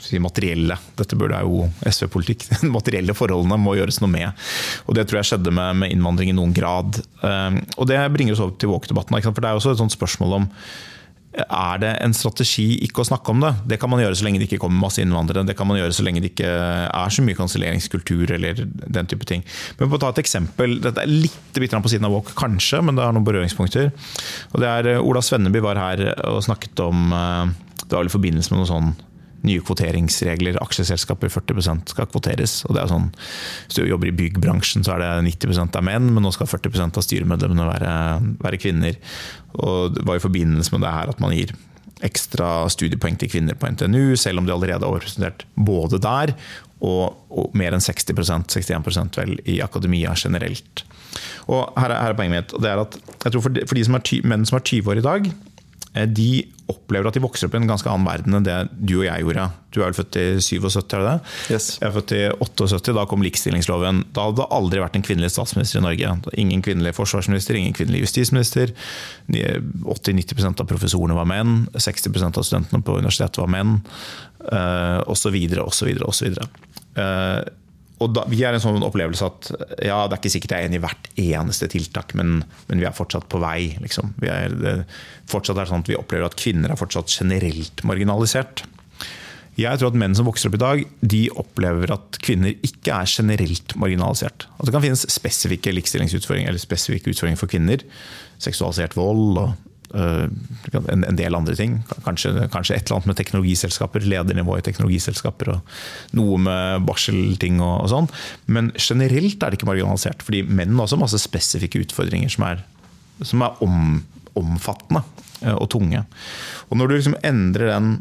si, materielle Dette burde jo SV-politikk. De materielle forholdene må gjøres noe med. Og Det tror jeg skjedde med, med innvandring i noen grad. Eh, og Det bringer oss over til walk-debatten. For det er også et sånt spørsmål om er det en strategi ikke å snakke om det? Det kan man gjøre så lenge det ikke kommer masse innvandrere. Det kan man gjøre så lenge det ikke er så mye kanselleringskultur eller den type ting. Men for å ta et eksempel, Dette er litt på siden av Walk, kanskje, men det har noen berøringspunkter. Og det er eh, Ola Svenneby var her og snakket om eh, Det var vel i forbindelse med noe sånn nye kvoteringsregler. Aksjeselskaper 40% skal kvoteres. og det er sånn, Hvis du jobber i byggbransjen, så er det 90 av menn, men nå skal 40 av styremedlemmene være, være, kvinner. Og Det var i forbindelse med det her at man gir ekstra studiepoeng til kvinner på NTNU, selv om de allerede er overrepresentert både der og, og, mer enn 60% 61% vel, i akademia generelt. Og her er, her er poenget mitt. og det er at jeg tror For de, for de som er ty, menn som er 20 år i dag, de opplever at de vokser opp i en ganske annen verden enn det du og jeg gjorde. Du er vel født i 77, er det det? Yes. Jeg er født i 78, da kom likestillingsloven. Da hadde det aldri vært en kvinnelig statsminister i Norge. Ingen kvinnelig forsvarsminister, ingen kvinnelig justisminister. 80-90% av professorene var menn. 60% av studentene på universitetet var menn. Osv., osv., osv og da, vi har en sånn opplevelse at ja, det er ikke sikkert jeg er enig i hvert eneste tiltak, men, men vi er fortsatt på vei. Liksom. Vi, er, det, fortsatt er sånn at vi opplever at kvinner er fortsatt generelt marginalisert. Jeg tror at menn som vokser opp i dag, de opplever at kvinner ikke er generelt marginalisert. At det kan finnes spesifikke likestillingsutfordringer eller spesifikke utfordringer for kvinner. Seksualisert vold og Eh, en, en, del andre ting. Kanskje, kanskje, et eller annet med teknologiselskaper, ledernivå i teknologiselskaper. og Noe med barselting og, og, sånn. Men generelt er det ikke marginalisert. fordi menn har også masse spesifikke utfordringer som er, som er om, omfattende eh, og tunge. Og når du liksom endrer den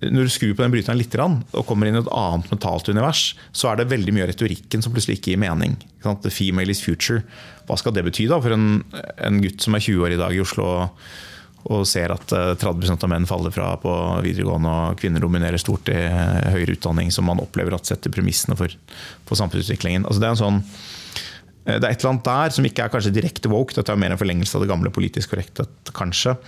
når du skrur på den bryteren litt og kommer inn i et annet mentalt univers, så er det veldig mye av retorikken som plutselig ikke gir mening. The female is future. Hva skal det bety da for en, en, gutt som er 20 år i dag i Oslo og ser at 30% av menn faller fra på videregående, og kvinner dominerer stort i høyere utdanning, som man opplever at setter premissene for, for samfunnsutviklingen. Altså det er en sånn det er et eller annet der som ikke er kanskje direkte woke. Dette er mer en forlengelse av det gamle politisk korrekte, kanskje.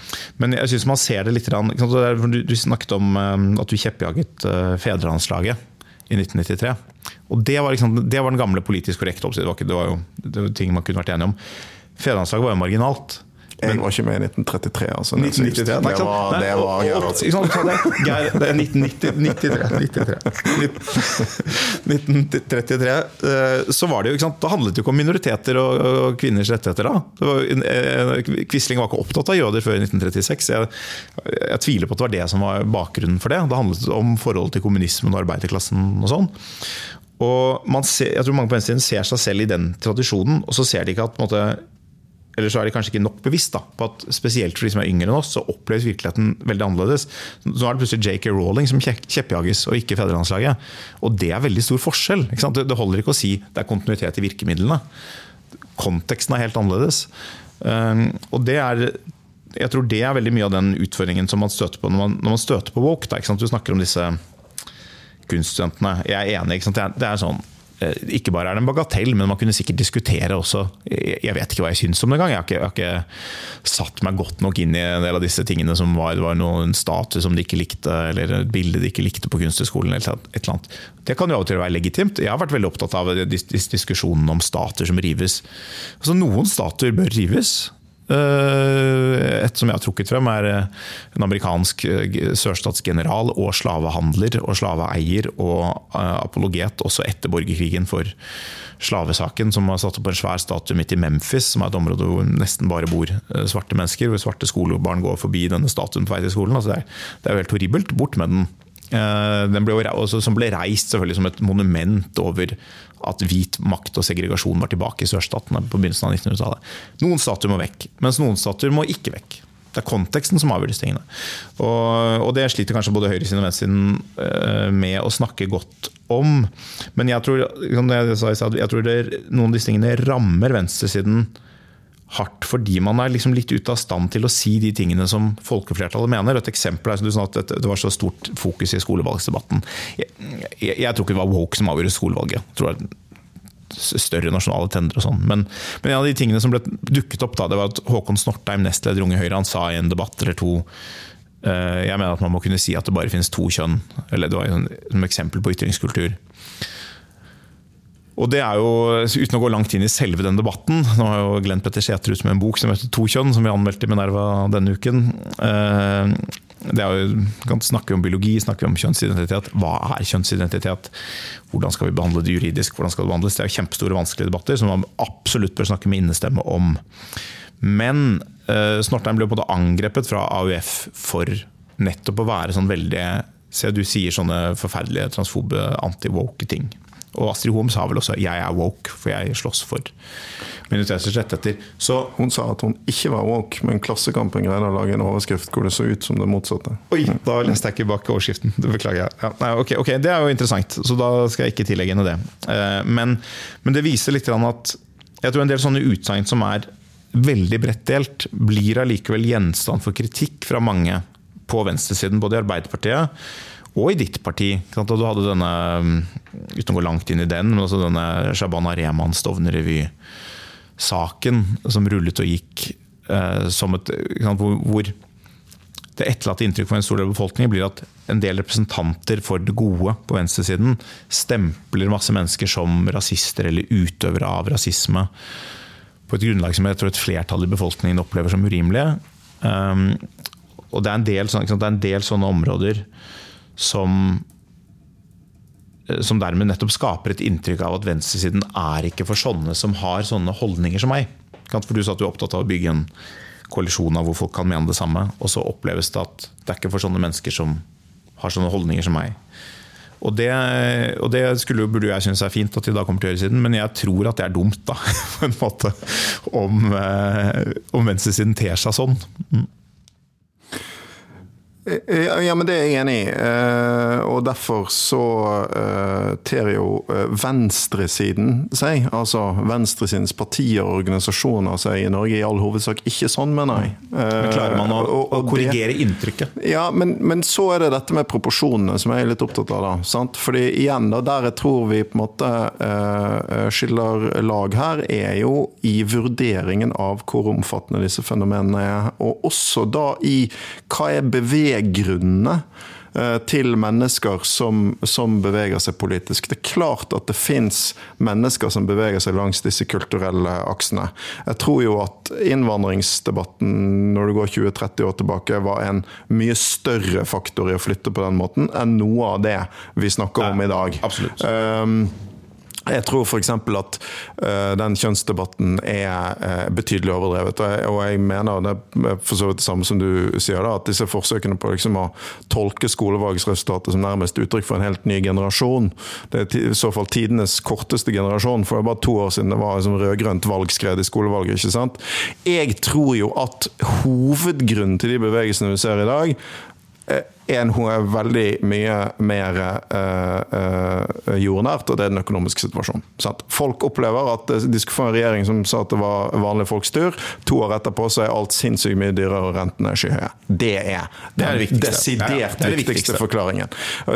Men jeg synes man ser det litt Du snakket om at du kjeppjaget fedrelandslaget i 1993. Og det var, den gamle politisk korrekte oppsiden. Det, var jo ting man kunne vært enige om. Fedrelandslaget var jo marginalt. Jeg var ikke med i 1933. Altså, 1993, det, var, det var Geir. Det er 1993. 1933. Så var det jo, ikke sant? Da handlet det jo ikke om minoriteter og kvinners rettigheter. da. Var, eh, Quisling var ikke opptatt av jøder før 1936. Jeg, jeg, tviler på at det var det som var bakgrunnen for det. Det handlet om forholdet til kommunismen og arbeiderklassen og sånn. Og ser, jeg tror Mange på venstresiden ser seg selv i den tradisjonen, og så ser de ikke at måte, eller så er de kanskje ikke nok bevisst da, på at spesielt for de som er yngre enn oss, så oppleves virkeligheten veldig annerledes. Så er det plutselig JK Rowling som kjeppjages, og ikke fedrelandslaget. Og det er veldig stor forskjell. Det holder ikke å si det er kontinuitet i virkemidlene. Konteksten er helt annerledes. Ehm, og det er jeg tror det er veldig mye av den utfordringen som man støter på når man, når man støter på woke. Du snakker om disse kunststudentene. Jeg er enig. Det er sånn Eh, ikke bare er det en bagatell, men man kunne sikkert diskutere også. Jeg vet ikke hva jeg syns om det engang. Jeg, jeg, har ikke satt meg godt nok inn i en del av disse tingene som var, var noen status som de ikke likte, eller et bilde de ikke likte på Kunsthøgskolen. Det kan jo av og til være legitimt. Jeg har vært veldig opptatt av diskusjonen om statuer som rives. Altså, noen statuer bør rives. Eh, et som jeg har trukket frem, er eh, en amerikansk eh, sørstatsgeneral og slavehandler og slaveeier og apologet også etter borgerkrigen for slavesaken, som har satt opp en svær statue midt i Memphis, som er et område hvor nesten bare bor svarte mennesker. Hvor svarte skolebarn går forbi denne statuen på vei til skolen. Altså det, er, det jo helt horribelt. Bort med den. Den ble, som ble reist selvfølgelig som et monument over at hvit makt og segregasjon var tilbake i sørstatene på begynnelsen av 1900-tallet. Noen statuer må vekk, mens noen statuer må ikke vekk. Det er konteksten som avgjør disse tingene. Og, og, det sliter kanskje både høyresiden og venstresiden uh, med å snakke godt om. Men jeg tror, jeg, jeg tror det, noen av disse tingene rammer venstresiden hardt fordi man er liksom litt ute av stand til å si de tingene som folkeflertallet mener. Et eksempel er som du sa at det var så stort fokus i skolevalgsdebatten. Jeg, jeg, jeg tror ikke det var woke som avgjorde skolevalget. Jeg tror det større nasjonale tender og sånn. Men, men, en av de tingene som ble dukket opp, da, det var at Håkon Snortheim, nestleder Unge Høyre, han sa i en debatt eller to uh, Jeg mener at man må kunne si at det bare finnes to kjønn. Eller det var et eksempel på ytringskultur. Og det er jo, Uten å gå langt inn i selve den debatten Nå har jo Glenn Petter Sæther ut med en bok som heter 'To kjønn', som vi anmeldte i Minerva denne uken. Eh, det er jo, kan snakke om biologi, snakke om kjønnsidentitet. Hva er kjønnsidentitet? Hvordan skal vi behandle det juridisk? Hvordan skal Det behandles? Det er jo kjempestore vanskelige debatter som man absolutt bør snakke med innestemme om. Men eh, Snortheim ble både angrepet fra AUF for nettopp å være sånn veldig Se, du sier sånne forferdelige transfobe anti-woke ting. Og Astrid Hoem sa vel også 'jeg er woke', for jeg slåss for minoriteters rettigheter. Så hun sa at hun ikke var woke, men Klassekampen greide å lage en overskrift hvor det så ut som det motsatte. Oi, da leste jeg ikke bak overskriften. Det beklager jeg. Ja, nei, okay, ok, Det er jo interessant, så da skal jeg ikke tillegge henne det. Eh, men, men det viser litt at jeg tror en del sånne utsagn som er veldig bredt delt, blir allikevel gjenstand for kritikk fra mange på venstresiden, både i Arbeiderpartiet og i ditt parti. Du hadde denne, uten å gå langt inn i den, men også denne Shabana Rehman Stovner-revy-saken som rullet og gikk eh, som et hvor det etterlatte inntrykk for en stor del av befolkningen blir at en del representanter for det gode på venstresiden stempler masse mennesker som rasister eller utøvere av rasisme på et grunnlag som jeg tror et flertall i befolkningen opplever som urimelige. Um, og det er, en del, det er en del sånne områder som eh, som dermed nettopp skaper et inntrykk av at venstresiden er ikke for sånne som har sånne holdninger som meg. For Du sa at du er opptatt av å bygge en koalisjon av hvor folk kan mene det samme. Og så oppleves det at det er ikke for sånne mennesker som har sånne holdninger som meg. Og det, og det skulle, burde jeg synes er fint at de da kommer til høyresiden, men jeg tror at det er dumt, da, på en måte, om, eh, om venstresiden ter seg sånn. Mm. Ja, men det er jeg enig i. Og derfor så ter jo venstresiden seg, altså venstresidens partier og organisasjoner seg i Norge i all hovedsak ikke sånn, mener jeg. Men klarer man å, å korrigere det, inntrykket? Ja, men, men, så er det dette med proporsjonene som jeg er litt opptatt av. da, sant? Fordi igjen, da, der jeg tror vi på en måte skiller lag her, er jo i vurderingen av hvor omfattende disse fenomenene er. Og også da i hva er beveggrunnene eh, til mennesker som, som, beveger seg politisk. Det er klart at det fins mennesker som beveger seg langs disse kulturelle aksene. Jeg tror jo at innvandringsdebatten når du går 20-30 år tilbake, var en mye større faktor i å flytte på den måten enn noe av det vi snakker om i dag. Absolutt. Um, jeg tror f.eks. at uh, den kjønnsdebatten er uh, betydelig overdrevet. Og jeg, og mener, det er for så vidt det samme som du sier, da, at disse forsøkene på liksom, å tolke skolevalgsresultatet som nærmest uttrykk for en helt ny generasjon Det er i så fall tidenes korteste generasjon, for det er bare to år siden det var liksom, rød-grønt valgskred i skolevalget. ikke sant? Jeg tror jo at hovedgrunnen til de bevegelsene vi ser i dag, uh, en hun er veldig mye mer uh, uh, jordnært, og det er den økonomiske situasjonen. Sant? Folk opplever at de skulle få en regjering som sa at det var vanlige folks tur. To år etterpå så er alt sinnssykt mye dyrere, og rentene er skyhøye. Det er den det desidert ja, det viktigste. forklaringen.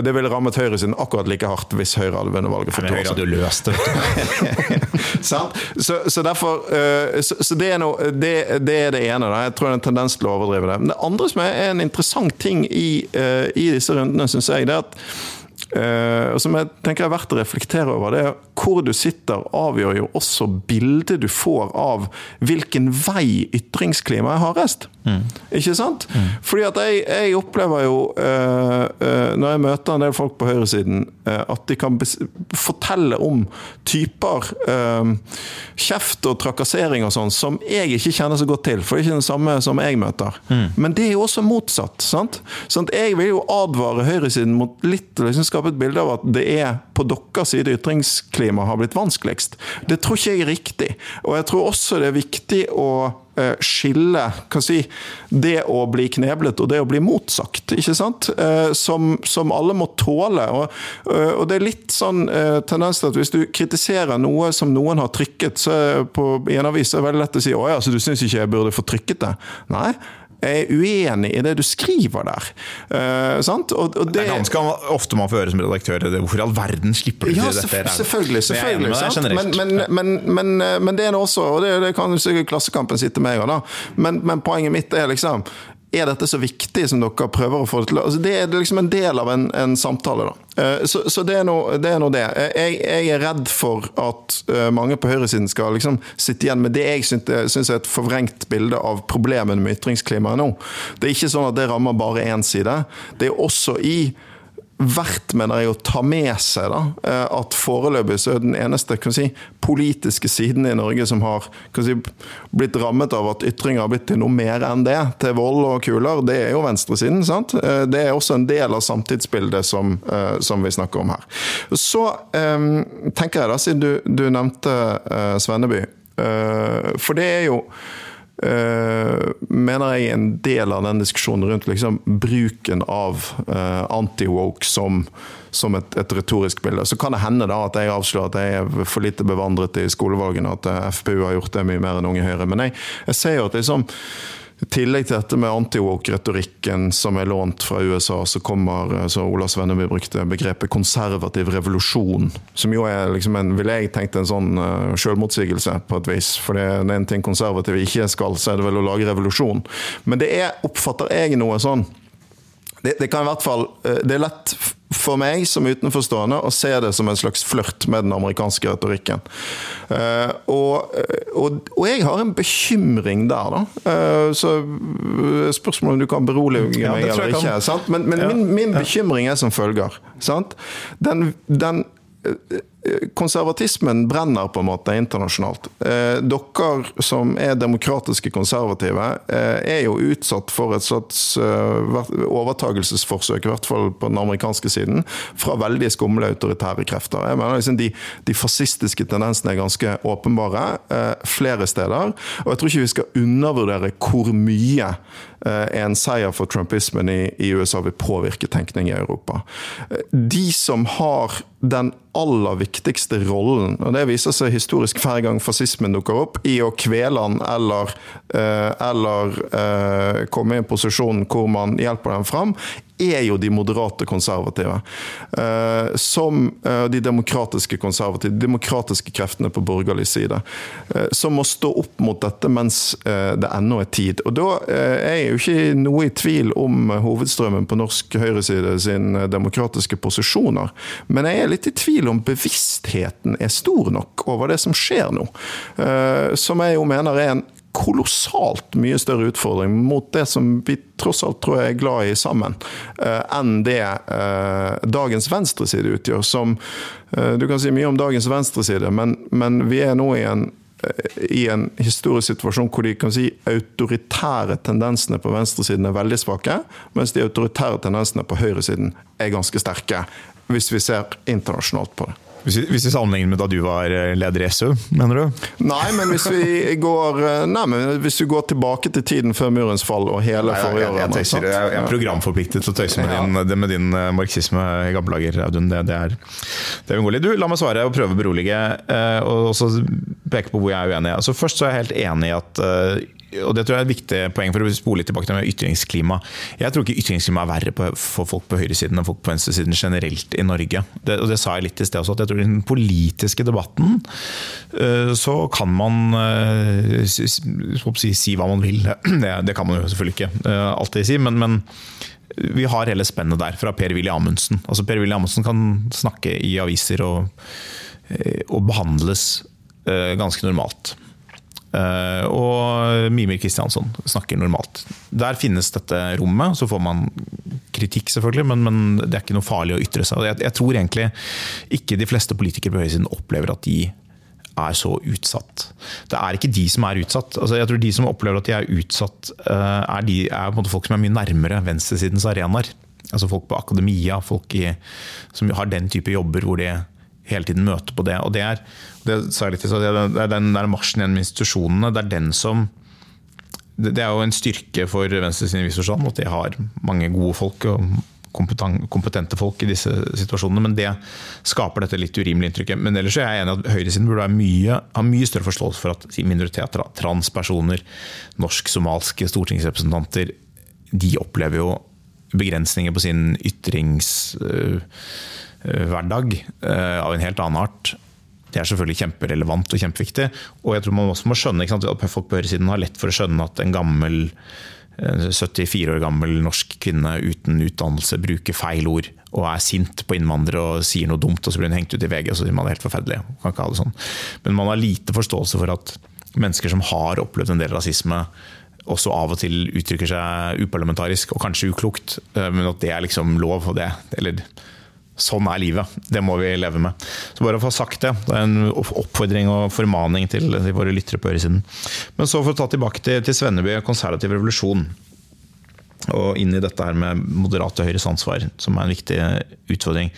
Det ville rammet høyresiden akkurat like hardt hvis Høyre hadde vunnet valget for to år siden. Høyre løst det. så, så, derfor uh, så, så, det, er noe, det, det, er det ene. Da. Jeg tror det er en tendens til å overdrive det. Men det andre som er en interessant ting i Eh, i disse rundene, syns jeg, det er at Uh, som jeg tenker er verdt å reflektere over, det er hvor du sitter, avgjør jo også bildet du får av hvilken vei ytringsklimaet er hardest. Mm. Ikke sant? Mm. Fordi at jeg, jeg opplever jo, uh, uh, når jeg møter en del folk på høyresiden, at de kan fortelle om typer kjeft og trakassering og sånn som jeg ikke kjenner så godt til, for det er ikke den samme som jeg møter. Mm. Men det er jo også motsatt. sant? Sånn jeg vil jo advare høyresiden mot litt liksom skape et bilde av at det er på deres side ytringsklimaet har blitt vanskeligst. Det tror ikke jeg er riktig. Og jeg tror også det er viktig å skille kan si, det å bli kneblet og det å bli motsagt, ikke sant? Eh, som, som alle må tåle. Og, eh, og, det er litt sånn tendens til at hvis du kritiserer noe som noen har trykket på, en avis, er det veldig lett å si å ja, du syns ikke jeg burde få trykket det? Nei. Jeg er uenig i det du skriver der. Uh, og, og det, det, er ganske ofte man får høre som redaktør hvorfor i all verden slipper du ja, til dette? Selvfølgelig. selvfølgelig men, men, men, men, det er det også, og det, det kan sikkert Klassekampen sitte med gang, men, poenget mitt er liksom er dette så viktig som dere prøver å få det til? Altså, det er liksom en del av en, en samtale. da. Eh, så, så det, er noe, det, er det. Jeg, jeg, er redd for at eh, mange på høyresiden skal liksom sitte igjen med det jeg syns er et forvrengt bilde av problemene med ytringsklimaet nå. Det er ikke sånn at det rammer bare én side. Det er også i verdt, mener jeg, å ta med seg da, eh, at foreløpig så er den eneste si, politiske siden i Norge som har si, blitt rammet av at ytringer har blitt til noe mer enn det, til vold og kuler, det er jo venstresiden. sant? Eh, det er også en del av samtidsbildet som, eh, som vi snakker om her. Så tenker jeg da, siden du, du nevnte Svenneby, for det er jo mener jeg en del av den diskusjonen rundt liksom, bruken av uh, anti-woke som, som et, et, retorisk bilde. Så kan det hende da at jeg avslører at jeg er for lite bevandret i skolevalgene, at uh, FPU har gjort det mye mer enn Unge Høyre. Men jeg, jeg ser jo at liksom i tillegg til dette med anti-woke-retorikken som er lånt fra USA, så kommer så Ola Svenneby brukte begrepet konservativ revolusjon. Som jo er liksom en, ville jeg tenkt en sånn uh, selvmotsigelse på et vis. For det er en ting konservative ikke skal, så er det vel å lage revolusjon. Men det er, oppfatter jeg, noe sånn det, det, kan i hvert fall uh, Det er lett for meg som utenforstående å se det som en slags flørt med den amerikanske retorikken. Uh, og, og, og, jeg har en bekymring der, da. Så spørsmålet om du kan berolige meg ja, eller ikke. Sant? Men, men ja. min, min, bekymring er som følger. Sant? Den, den konservatismen brenner på en måte internasjonalt. Eh, dere som er demokratiske konservative, eh, er jo utsatt for et slags overtagelsesforsøk, i hvert fall på den amerikanske siden, fra veldig skumle autoritære krefter. Jeg mener liksom de, de fascistiske tendensene er ganske åpenbare flere steder. Og jeg tror ikke vi skal undervurdere hvor mye en seier for trumpismen i, i USA vil påvirke tenkning i Europa. De som har den aller viktigste rollen, og det viser seg historisk hver gang fascismen dukker opp, i å kvele han eller, eh, eller eh, komme i en posisjon hvor man hjelper dem fram, er jo de moderate konservative. Eh, som de demokratiske konservative, de demokratiske kreftene på borgerlig side. Som må stå opp mot dette mens det ennå er tid. Og da er jeg jo ikke noe i tvil om hovedstrømmen på norsk høyreside sin demokratiske posisjoner, men jeg er litt i tvil om bevisstheten er stor nok over det som skjer nå. Eh, som jeg jo mener er en kolossalt mye større utfordring mot det som vi tross alt tror jeg er glad i sammen, eh, enn det eh, dagens venstreside utgjør. Som Du kan si mye om dagens venstreside, men, men vi er nå i en i en historisk situasjon hvor de kan si autoritære tendensene på venstresiden er veldig svake, mens de autoritære tendensene på høyresiden er ganske sterke hvis vi ser internasjonalt på det. Hvis vi, hvis vi, sammenligner med da du var eh, leder i SU, mener du? Nei, men hvis vi går, eh, nei, men hvis vi går tilbake til tiden før murens fall og hele forrige år jeg, jeg, jeg, jeg, er programforpliktet til å tøyse med, ja. din, med din eh, marxisme i gamle dager, Audun. Det, det, er, det er uunngåelig. Du, la meg svare og prøve å berolige, og også peke på hvor jeg er uenig. Altså, først så er jeg helt enig i at og det tror jeg er et viktig poeng for å spole tilbake til ytringsklima. Jeg tror ikke ytringsklima er verre for folk på høyresiden enn folk på venstresiden generelt i Norge. Det, og det sa jeg litt i sted også, at jeg tror i den politiske debatten uh, så kan man uh, si, si, si, hva man vil. Det, det, kan man jo selvfølgelig ikke uh, alltid si, men, men vi har hele spennet der, fra Per-Willy Amundsen. Altså Per-Willy Amundsen kan snakke i aviser og, og behandles ganske normalt. Eh, og Mimir Kristiansson snakker normalt. Der finnes dette rommet. Så får man kritikk, selvfølgelig, men, men det er ikke noe farlig å ytre seg. Jeg, jeg tror egentlig ikke de fleste politikere på høyresiden opplever at de er så utsatt. Det er ikke de som er utsatt. Altså, jeg tror De som opplever at de er utsatt, eh, er, de, er folk som er mye nærmere venstresidens arenaer. Altså Folk på akademia, folk i, som har den type jobber hvor de hele tiden møter på det. Og det er, det litt, det er den der marsjen gjennom institusjonene. Det er den som Det er jo en styrke for Venstre sin forstand at de har mange gode folk og kompetente folk i disse situasjonene. Men det skaper dette litt urimelige inntrykket. Men ellers er jeg enig at høyresiden burde mye, ha mye større forståelse for at minoriteter, transpersoner, norsk-somalske stortingsrepresentanter, de opplever jo begrensninger på sin ytrings øh, hverdag eh, av en helt annen art. Det er selvfølgelig kjemperelevant og kjempeviktig. Og jeg tror man også må skjønne sant, at folk på høyresiden har lett for å skjønne at en gammel 74 eh, år gammel norsk kvinne uten utdannelse bruker feil ord og er sint på innvandrere og sier noe dumt, og så blir hun hengt ut i VG og så sier man det er helt forferdelig. kan ikke ha det sånn. Men man har lite forståelse for at mennesker som har opplevd en del rasisme, også av og til uttrykker seg uparlamentarisk og kanskje uklokt, men at det er liksom lov. og det, eller Sånn er livet. Det må vi leve med. Så bare å få sagt det. Det er en oppfordring og formaning til, til våre lyttere på øresiden. Men så for å ta tilbake til, til Svenneby konservativ revolusjon. Og inn i dette her med moderat og høyres ansvar, som er en viktig utfordring.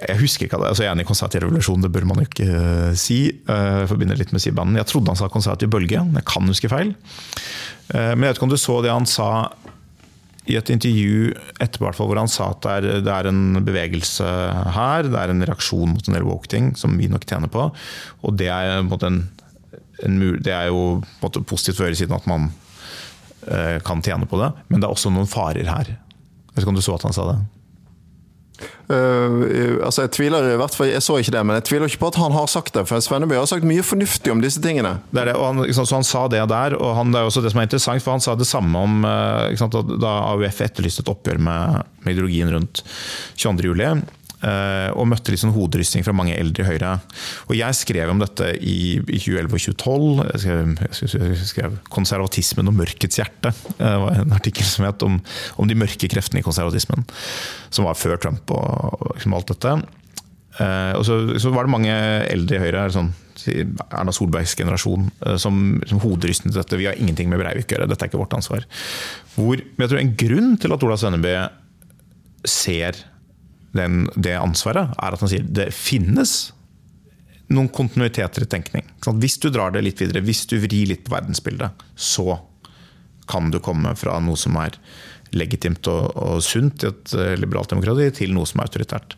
Jeg, husker ikke, altså jeg er enig i konservativ revolusjon, det bør man jo ikke uh, si. Jeg forbinder litt med Sibanden. Jeg trodde han sa konservativ bølge, jeg kan huske feil. Uh, men jeg vet ikke om du så det han sa i et intervju etterpå hvor han sa at det er, det er, en bevegelse her, det er en reaksjon mot en del woke-ting som vi nok tjener på. Og det er, en, en, det er jo en positivt for høyresiden at man eh, kan tjene på det, men det er også noen farer her. Jeg vet ikke om du så at han sa det? Uh, altså jeg tviler i hvert fall, jeg så ikke det, men jeg tviler ikke på at han har sagt det. For Svenneby har sagt mye fornuftig om disse tingene. Det det, han, så han sa det der, og han, det er også det som er interessant, for han sa det samme om uh, sant, da AUF etterlyste et oppgjør med, med ideologien rundt 22.07. Eh, og møtte litt sånn hoderysting fra mange eldre i Høyre. Og jeg skrev om dette i, i 2011 og 2012. Jeg skrev, jeg skrev, 'Konservatismen og mørkets hjerte'. Det var en artikkel som het om, om, de mørke kreftene i konservatismen. Som var før Trump og, liksom alt dette. Eh, og så, så, var det mange eldre i Høyre, sånn, Erna Solbergs generasjon, eh, som, som hoderystet dette. Vi har ingenting med Breivik å gjøre, dette er ikke vårt ansvar. Hvor, men jeg tror En grunn til at Ola Svenneby ser den, det ansvaret, er at han sier det finnes noen kontinuiteter i tenkning. Hvis du drar det litt videre, hvis du vrir litt på verdensbildet, så kan du komme fra noe som er legitimt og, og sunt i et eh, liberalt demokrati, til noe som er autoritært.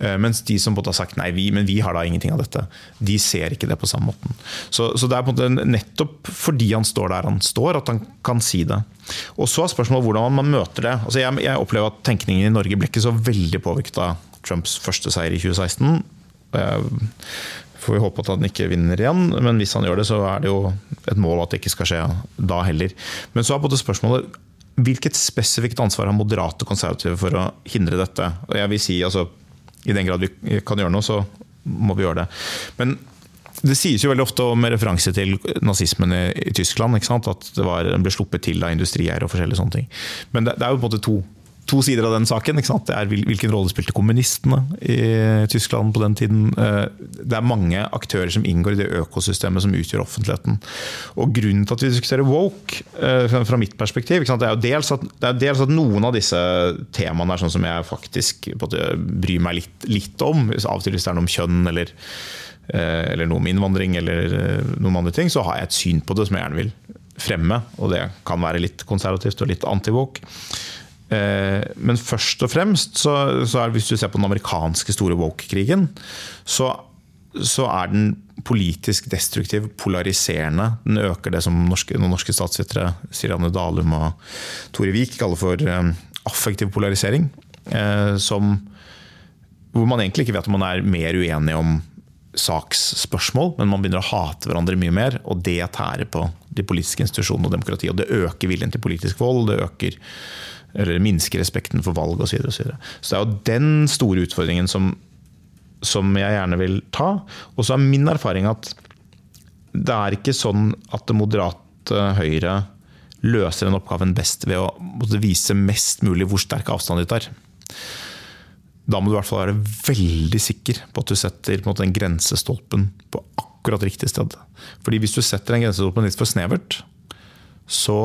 Eh, mens de som har sagt nei, vi, men vi har da ingenting av dette, de ser ikke det på samme måten. Så, så, det er på en måte nettopp fordi han står der han står, at han kan si det. Og så er spørsmålet hvordan man møter det. Altså jeg, jeg, opplever at tenkningen i Norge ble ikke så veldig påvirket av Trumps første seier i 2016. Eh, får vi håpe at han ikke vinner igjen, men hvis han gjør det, så er det jo et mål at det ikke skal skje da heller. Men så er både spørsmålet hvilket spesifikt ansvar har moderate konservative for å hindre dette? Og jeg vil si altså i den grad vi kan gjøre noe, så må vi gjøre det. Men det sies jo veldig ofte med referanse til nazismen i, Tyskland. At det var, ble sluppet til av industrieiere og forskjellige sånne ting. Men det, det er jo på en måte to to sider av den saken. Det er Hvilken rolle spilte kommunistene i Tyskland på den tiden? Eh, det er mange aktører som inngår i det økosystemet som utgjør offentligheten. Og Grunnen til at vi diskuterer woke, eh, fra mitt perspektiv, det er jo dels at, dels at noen av disse temaene er sånn som jeg faktisk bryr meg litt, litt om. Av og til hvis det er noe om kjønn eller, eh, eller noe om innvandring eller noen andre ting, så har jeg et syn på det som jeg gjerne vil fremme. Og det kan være litt konservativt og litt anti-woke. Eh, men først og fremst, så, så er, hvis du ser på den amerikanske store woke-krigen, så, så, er den politisk destruktiv, polariserende. Den øker det som norske, noen norske statsvitere, Sirianne Dalum og Tore Vik, kaller for eh, affektiv polarisering. Eh, som, hvor man egentlig ikke vet om man er mer uenig om saksspørsmål, men man begynner å hate hverandre mye mer. Og det tærer på de politiske institusjonene og demokratiet. Og det øker viljen til politisk vold. det øker eller minske respekten for valg osv. Så, videre, og så, videre. så det er jo den store utfordringen som, som jeg gjerne vil ta. Og så er min erfaring at det er ikke sånn at det moderate Høyre løser den oppgaven best ved å vise mest mulig hvor sterk avstand de tar. Da må du i hvert fall være veldig sikker på at du setter på den grensestolpen på akkurat riktig sted. Fordi hvis du setter den grensestolpen litt for snevert, så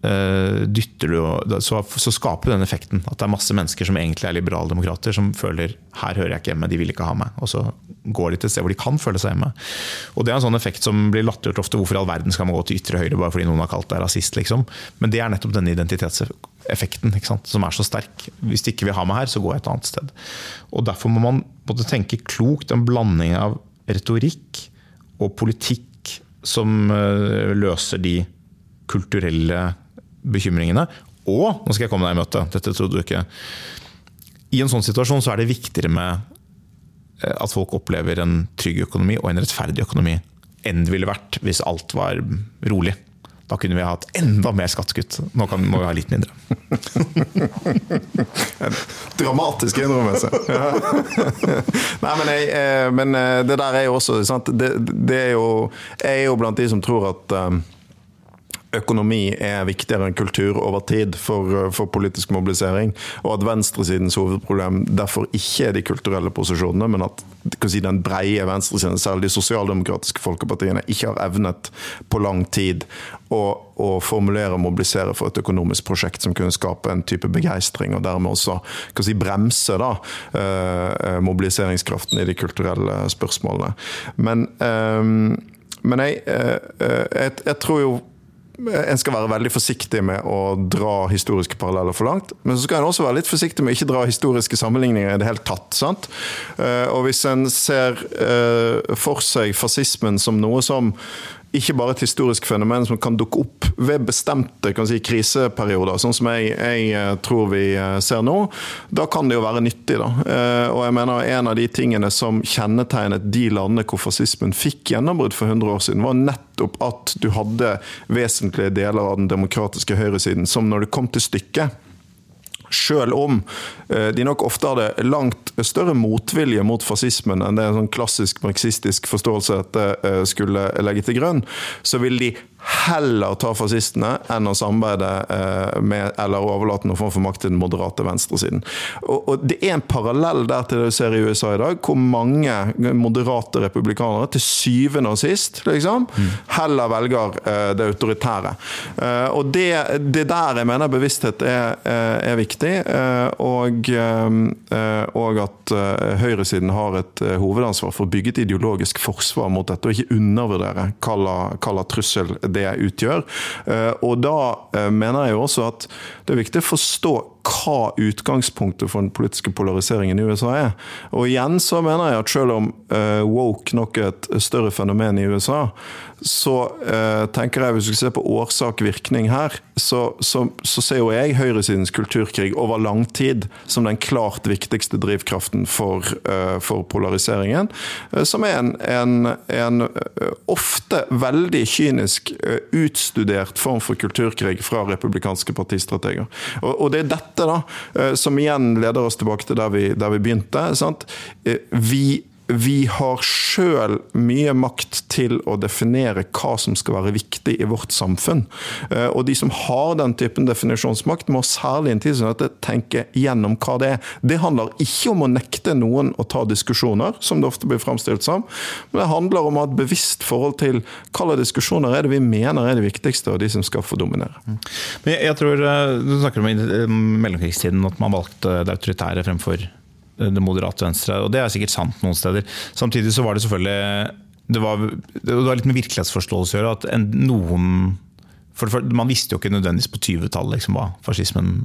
dytter du, så, så skaper du den effekten. At det er masse mennesker som egentlig er liberaldemokrater, som føler her hører jeg ikke hjemme, de vil ikke ha meg. Og så går de til et sted hvor de kan føle seg hjemme. Og Det er en sånn effekt som blir latterliggjort ofte. Hvorfor i all verden skal man gå til ytre høyre bare fordi noen har kalt deg rasist? liksom. Men det er nettopp denne identitetseffekten som er så sterk. Hvis de ikke vil ha meg her, så går jeg et annet sted. Og Derfor må man måtte tenke klokt en blanding av retorikk og politikk som eh, løser de kulturelle bekymringene. Og nå skal jeg komme deg i møte, dette trodde du ikke. I en sånn situasjon så er det viktigere med eh, at folk opplever en trygg økonomi og en rettferdig økonomi enn det ville vært hvis alt var rolig. Da kunne vi hatt enda mer skattekutt. Nå kan, må vi ha litt mindre. dramatisk innrømmelse. Nei, men, jeg, eh, men, eh, det der er jo også sant? Det, det er jo, Jeg er jo blant de som tror at økonomi er viktigere enn kultur over tid for, for, politisk mobilisering, og at venstresidens hovedproblem derfor ikke er de kulturelle posisjonene, men at si, den breie venstresiden, særlig de sosialdemokratiske folkepartiene, ikke har evnet på lang tid å, å formulere og mobilisere for et økonomisk prosjekt som kunne skape en type begeistring, og dermed også si, bremse da, eh, mobiliseringskraften i de kulturelle spørsmålene. Men, eh, men jeg, eh, eh jeg, jeg tror jo en skal være veldig forsiktig med å dra historiske paralleller for langt. Men så skal en også være litt forsiktig med å ikke dra historiske sammenligninger i det hele tatt. sant? Eh, og hvis en ser eh, for seg fascismen som noe som ikke bare et historisk fenomen som kan dukke opp ved bestemte si, kriseperioder, sånn som jeg, jeg, eh, tror vi eh, ser nå, da kan det jo være nyttig. da. Eh, og jeg mener En av de tingene som kjennetegnet de landene hvor fascismen fikk gjennombrudd for 100 år siden, var nettopp at du hadde vesentlige deler av den demokratiske høyresiden som når det kom til stykket selv om eh, de nok ofte hadde langt større motvilje mot fascismen enn det en sånn klassisk marxistisk forståelse dette det skulle legge til grunn, så vil de heller ta fascistene enn å samarbeide med eller overlate noen form for makt til den moderate venstresiden. Og, Det er en parallell der til det du ser i USA i dag, hvor mange moderate republikanere til syvende og sist liksom, heller velger det autoritære. Og det, det der jeg mener bevissthet er, er viktig, og, og at høyresiden har et hovedansvar for å bygge et ideologisk forsvar mot dette, og ikke undervurdere hva trussel det jeg utgjør. Eh, og da eh, mener jeg jo også at det er viktig å forstå hva utgangspunktet for den politiske polariseringen i USA er. Og igjen så mener jeg at selv om uh, woke nok er et større fenomen i USA, så eh, tenker jeg hvis vi ser på årsak-virkning her, så, så, så, ser jo jeg høyresidens kulturkrig over lang tid som den klart viktigste drivkraften for, eh, for polariseringen. som er en, en, en ofte veldig kynisk, utstudert form for kulturkrig fra republikanske partistrateger. Og, og det er dette da, eh, som igjen leder oss tilbake til der vi, der vi begynte. Sant? Eh, vi vi har sjøl mye makt til å definere hva som skal være viktig i vårt samfunn. Eh, og de som har den typen definisjonsmakt, må særlig i en tid som dette tenke gjennom hva det er. Det handler ikke om å nekte noen å ta diskusjoner, som det ofte blir framstilt som, men det handler om å ha et bevisst forhold til hva slags diskusjoner er det vi mener er det viktigste, og de som skal få dominere. Mm. Jeg, tror, eh, Du snakker om i mellomkrigstiden at man valgte det autoritære fremfor det moderate venstre. Og det er sikkert sant noen steder. Samtidig så var det selvfølgelig det var, det var litt med virkelighetsforståelse å gjøre. at en, noen for, Man visste jo ikke nødvendigvis på 20-tallet liksom, hva fascismen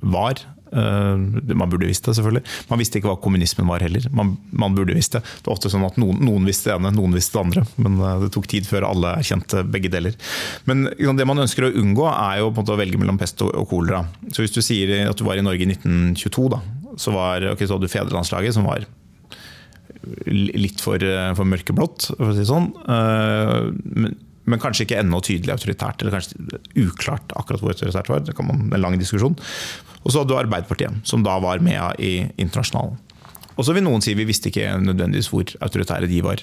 var. Uh, man burde visst det, selvfølgelig. Man visste ikke hva kommunismen var heller. Man, man burde visst Det Det var ofte sånn at noen, noen, visste det ene, noen visste det andre. Men uh, det tok tid før alle erkjente begge deler. Men det man ønsker å unngå, er jo på en måte å velge mellom pest og, og kolera. Så hvis du sier at du var i Norge i 1922, da, så, var, okay, så hadde du fedrelandslaget, som var litt for, for mørkeblått, for å si det sånn. Eh, men, men kanskje ikke ennå tydelig autoritært, eller kanskje uklart akkurat hvor autoritært var. Det kan man, en lang diskusjon. Og så hadde du Arbeiderpartiet, som da var med i Internasjonalen. Og så vil noen si vi visste ikke nødvendigvis hvor autoritære de var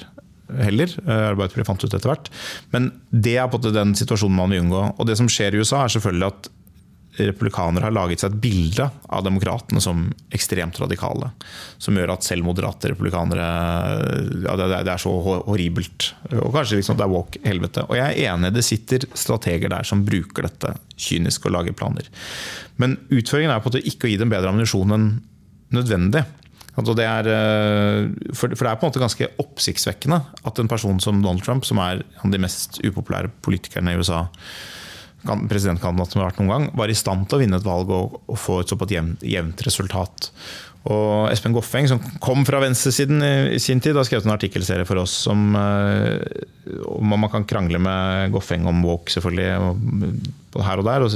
heller. Eh, Arbeiderpartiet fant ut etter hvert. Men det er på en måte den situasjonen man vil unngå. Og det som skjer i USA, er selvfølgelig at republikanere har laget seg et bilde av demokratene som ekstremt radikale. Som gjør at selv moderate republikanere ja, det, er så horribelt. Og kanskje liksom det er walk helvete. Og jeg er enig, det sitter strateger der som bruker dette kynisk og lager planer. Men utføringen er på at det ikke å gi dem bedre ammunisjon enn nødvendig. Altså det er, eh, for det er på en måte ganske oppsiktsvekkende at en person som Donald Trump, som er en de mest upopulære politikerne i USA, presidentkandidat som har vært noen gang, var i stand til å vinne et valg og, og få et såpass jevnt, jevnt resultat. Og Espen Goffeng, som kom fra venstresiden i, sin tid, har skrevet en artikkelserie for oss som om Man kan krangle med Goffeng om walk, selvfølgelig, her og der.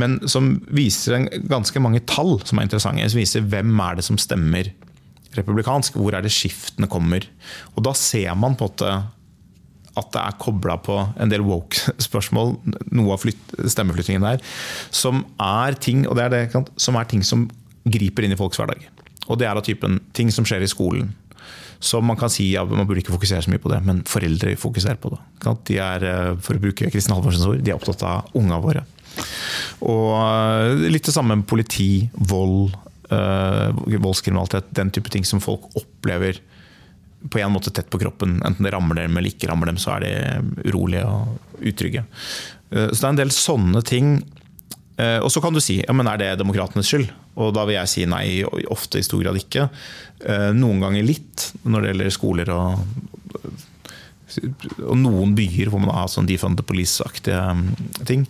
Men som viser ganske mange tall som er interessante. Som viser hvem er det som stemmer republikansk. Hvor er det skiftene kommer. Og da ser man på måte at det er kobla på en del woke-spørsmål, noe av stemmeflyttingen der, som er ting og det er det, som er ting som griper inn i folks hverdag. Og det er av typen ting som skjer i skolen. Som man kan si, ja, man burde ikke fokusere så mye på det, men foreldre fokuserer på det. De er, eh, for å bruke Kristin Halvorsens ord, de er opptatt av unga våre. Og eh, litt det samme med politi, vold, øh, voldskriminalitet. Den type ting som folk opplever på en måte tett på kroppen. Enten det rammer dem eller ikke rammer dem, så er de urolige og utrygge. Eh, så det er en del sånne ting. Eh, og så kan du si ja, men er det demokratenes skyld? Og da vil jeg si nei, ofte i stor grad ikke. Eh, noen ganger litt, når det gjelder skoler og, og noen byer hvor man har sånn defund the police-aktige ting.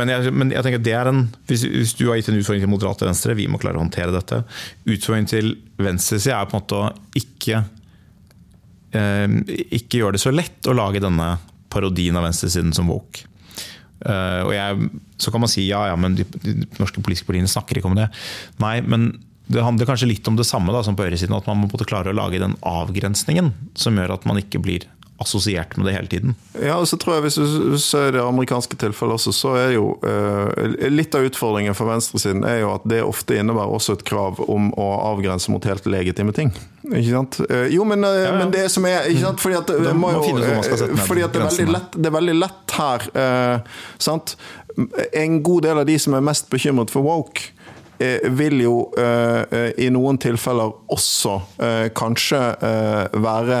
Men jeg, men jeg, tenker det er en, hvis, hvis, du har gitt en utfordring til moderate venstre, vi må klare å håndtere dette. Utfordringen til venstresida er på en måte å ikke ikke gjør det så lett å lage denne parodien av venstresiden som woke. Uh, og jeg, så kan man si ja, ja, men de, de norske politiske partiene snakker ikke om det. Nei, men det handler kanskje litt om det samme da, som på høyresiden. At man må klare å lage den avgrensningen som gjør at man ikke blir assosiert med det hele tiden. Ja, og så tror jeg Hvis du ser det amerikanske tilfellet også, så er jo eh, litt av utfordringen for venstresiden er jo at det ofte innebærer også et krav om å avgrense mot helt legitime ting. Ikke sant? Uh, jo, men, uh, ja, ja. men, det som er ikke sant? Fordi at, det, må jo, fordi at det, er veldig lett, det er veldig lett her sant? En god del av de som er mest bekymret for woke, Eh, vil jo eh, i noen tilfeller også eh, kanskje være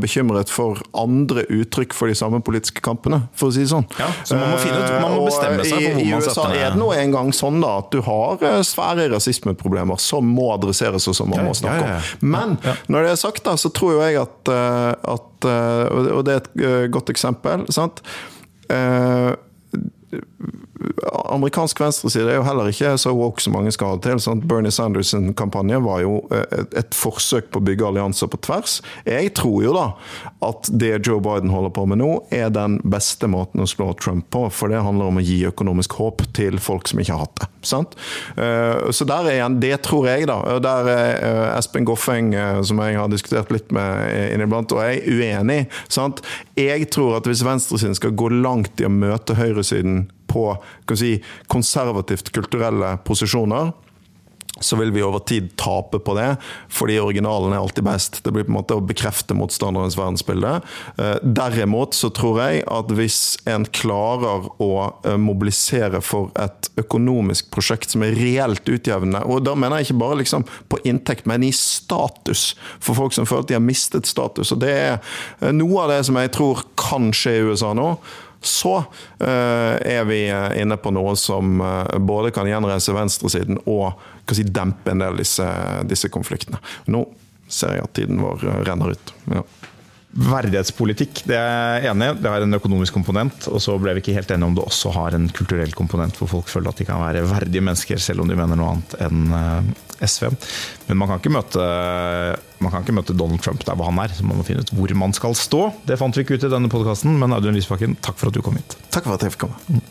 bekymret for andre uttrykk for de samme politiske kampene, for å si det sånn. Ja, så man må, finne ut, man må bestemme seg for hvor man setter I USA er det nå en gang sånn da, at du har svære rasismeproblemer som må adresseres og som man må snakke om. Men når det er sagt, da, så tror jo jeg at, at Og det er et godt eksempel. sant? Amerikansk venstreside er jo heller ikke så woke som mange skal ha til. Sant? Bernie Sanders' kampanje var jo et, eh, et, forsøk på å bygge allianser på tvers. Jeg tror jo da at det Joe Biden holder på med nå, er den beste måten å slå Trump på. For det handler om å gi økonomisk håp til folk som ikke har hatt det. Sant? Eh, så der er igjen, det tror jeg, da. Der er eh, Espen Goffeng, som jeg har diskutert litt med inniblant, og jeg er uenig. Sant? Jeg tror at hvis venstresiden skal gå langt i å møte høyresiden på si, konservativt kulturelle posisjoner, så vil vi over tid tape på det, fordi originalen er alltid best. Det blir på en måte å bekrefte motstanderens verdensbilde. Eh, derimot så tror jeg at hvis en klarer å eh, mobilisere for et økonomisk prosjekt som er reelt utjevnende, og da mener jeg ikke bare liksom på inntekt, men i status for folk som føler at de har mistet status. og Det er eh, noe av det som jeg tror kan skje i USA nå så uh, er vi inne på noe som uh, både kan gjenreise venstresiden og si, dempe en del av disse, disse, konfliktene. Nå ser jeg at tiden vår renner ut. Ja. Verdighetspolitikk, det er jeg enig i. Det har en økonomisk komponent. Og så ble vi ikke helt enige om det også har en kulturell komponent, hvor folk føler at de kan være verdige mennesker, selv om de mener noe annet enn SV. Men man kan ikke møte, kan ikke møte Donald Trump der hvor han er. Så man må finne ut hvor man skal stå. Det fant vi ikke ut i denne podkasten, men Audun Lysbakken, takk for at du kom hit. Takk for at jeg fikk komme.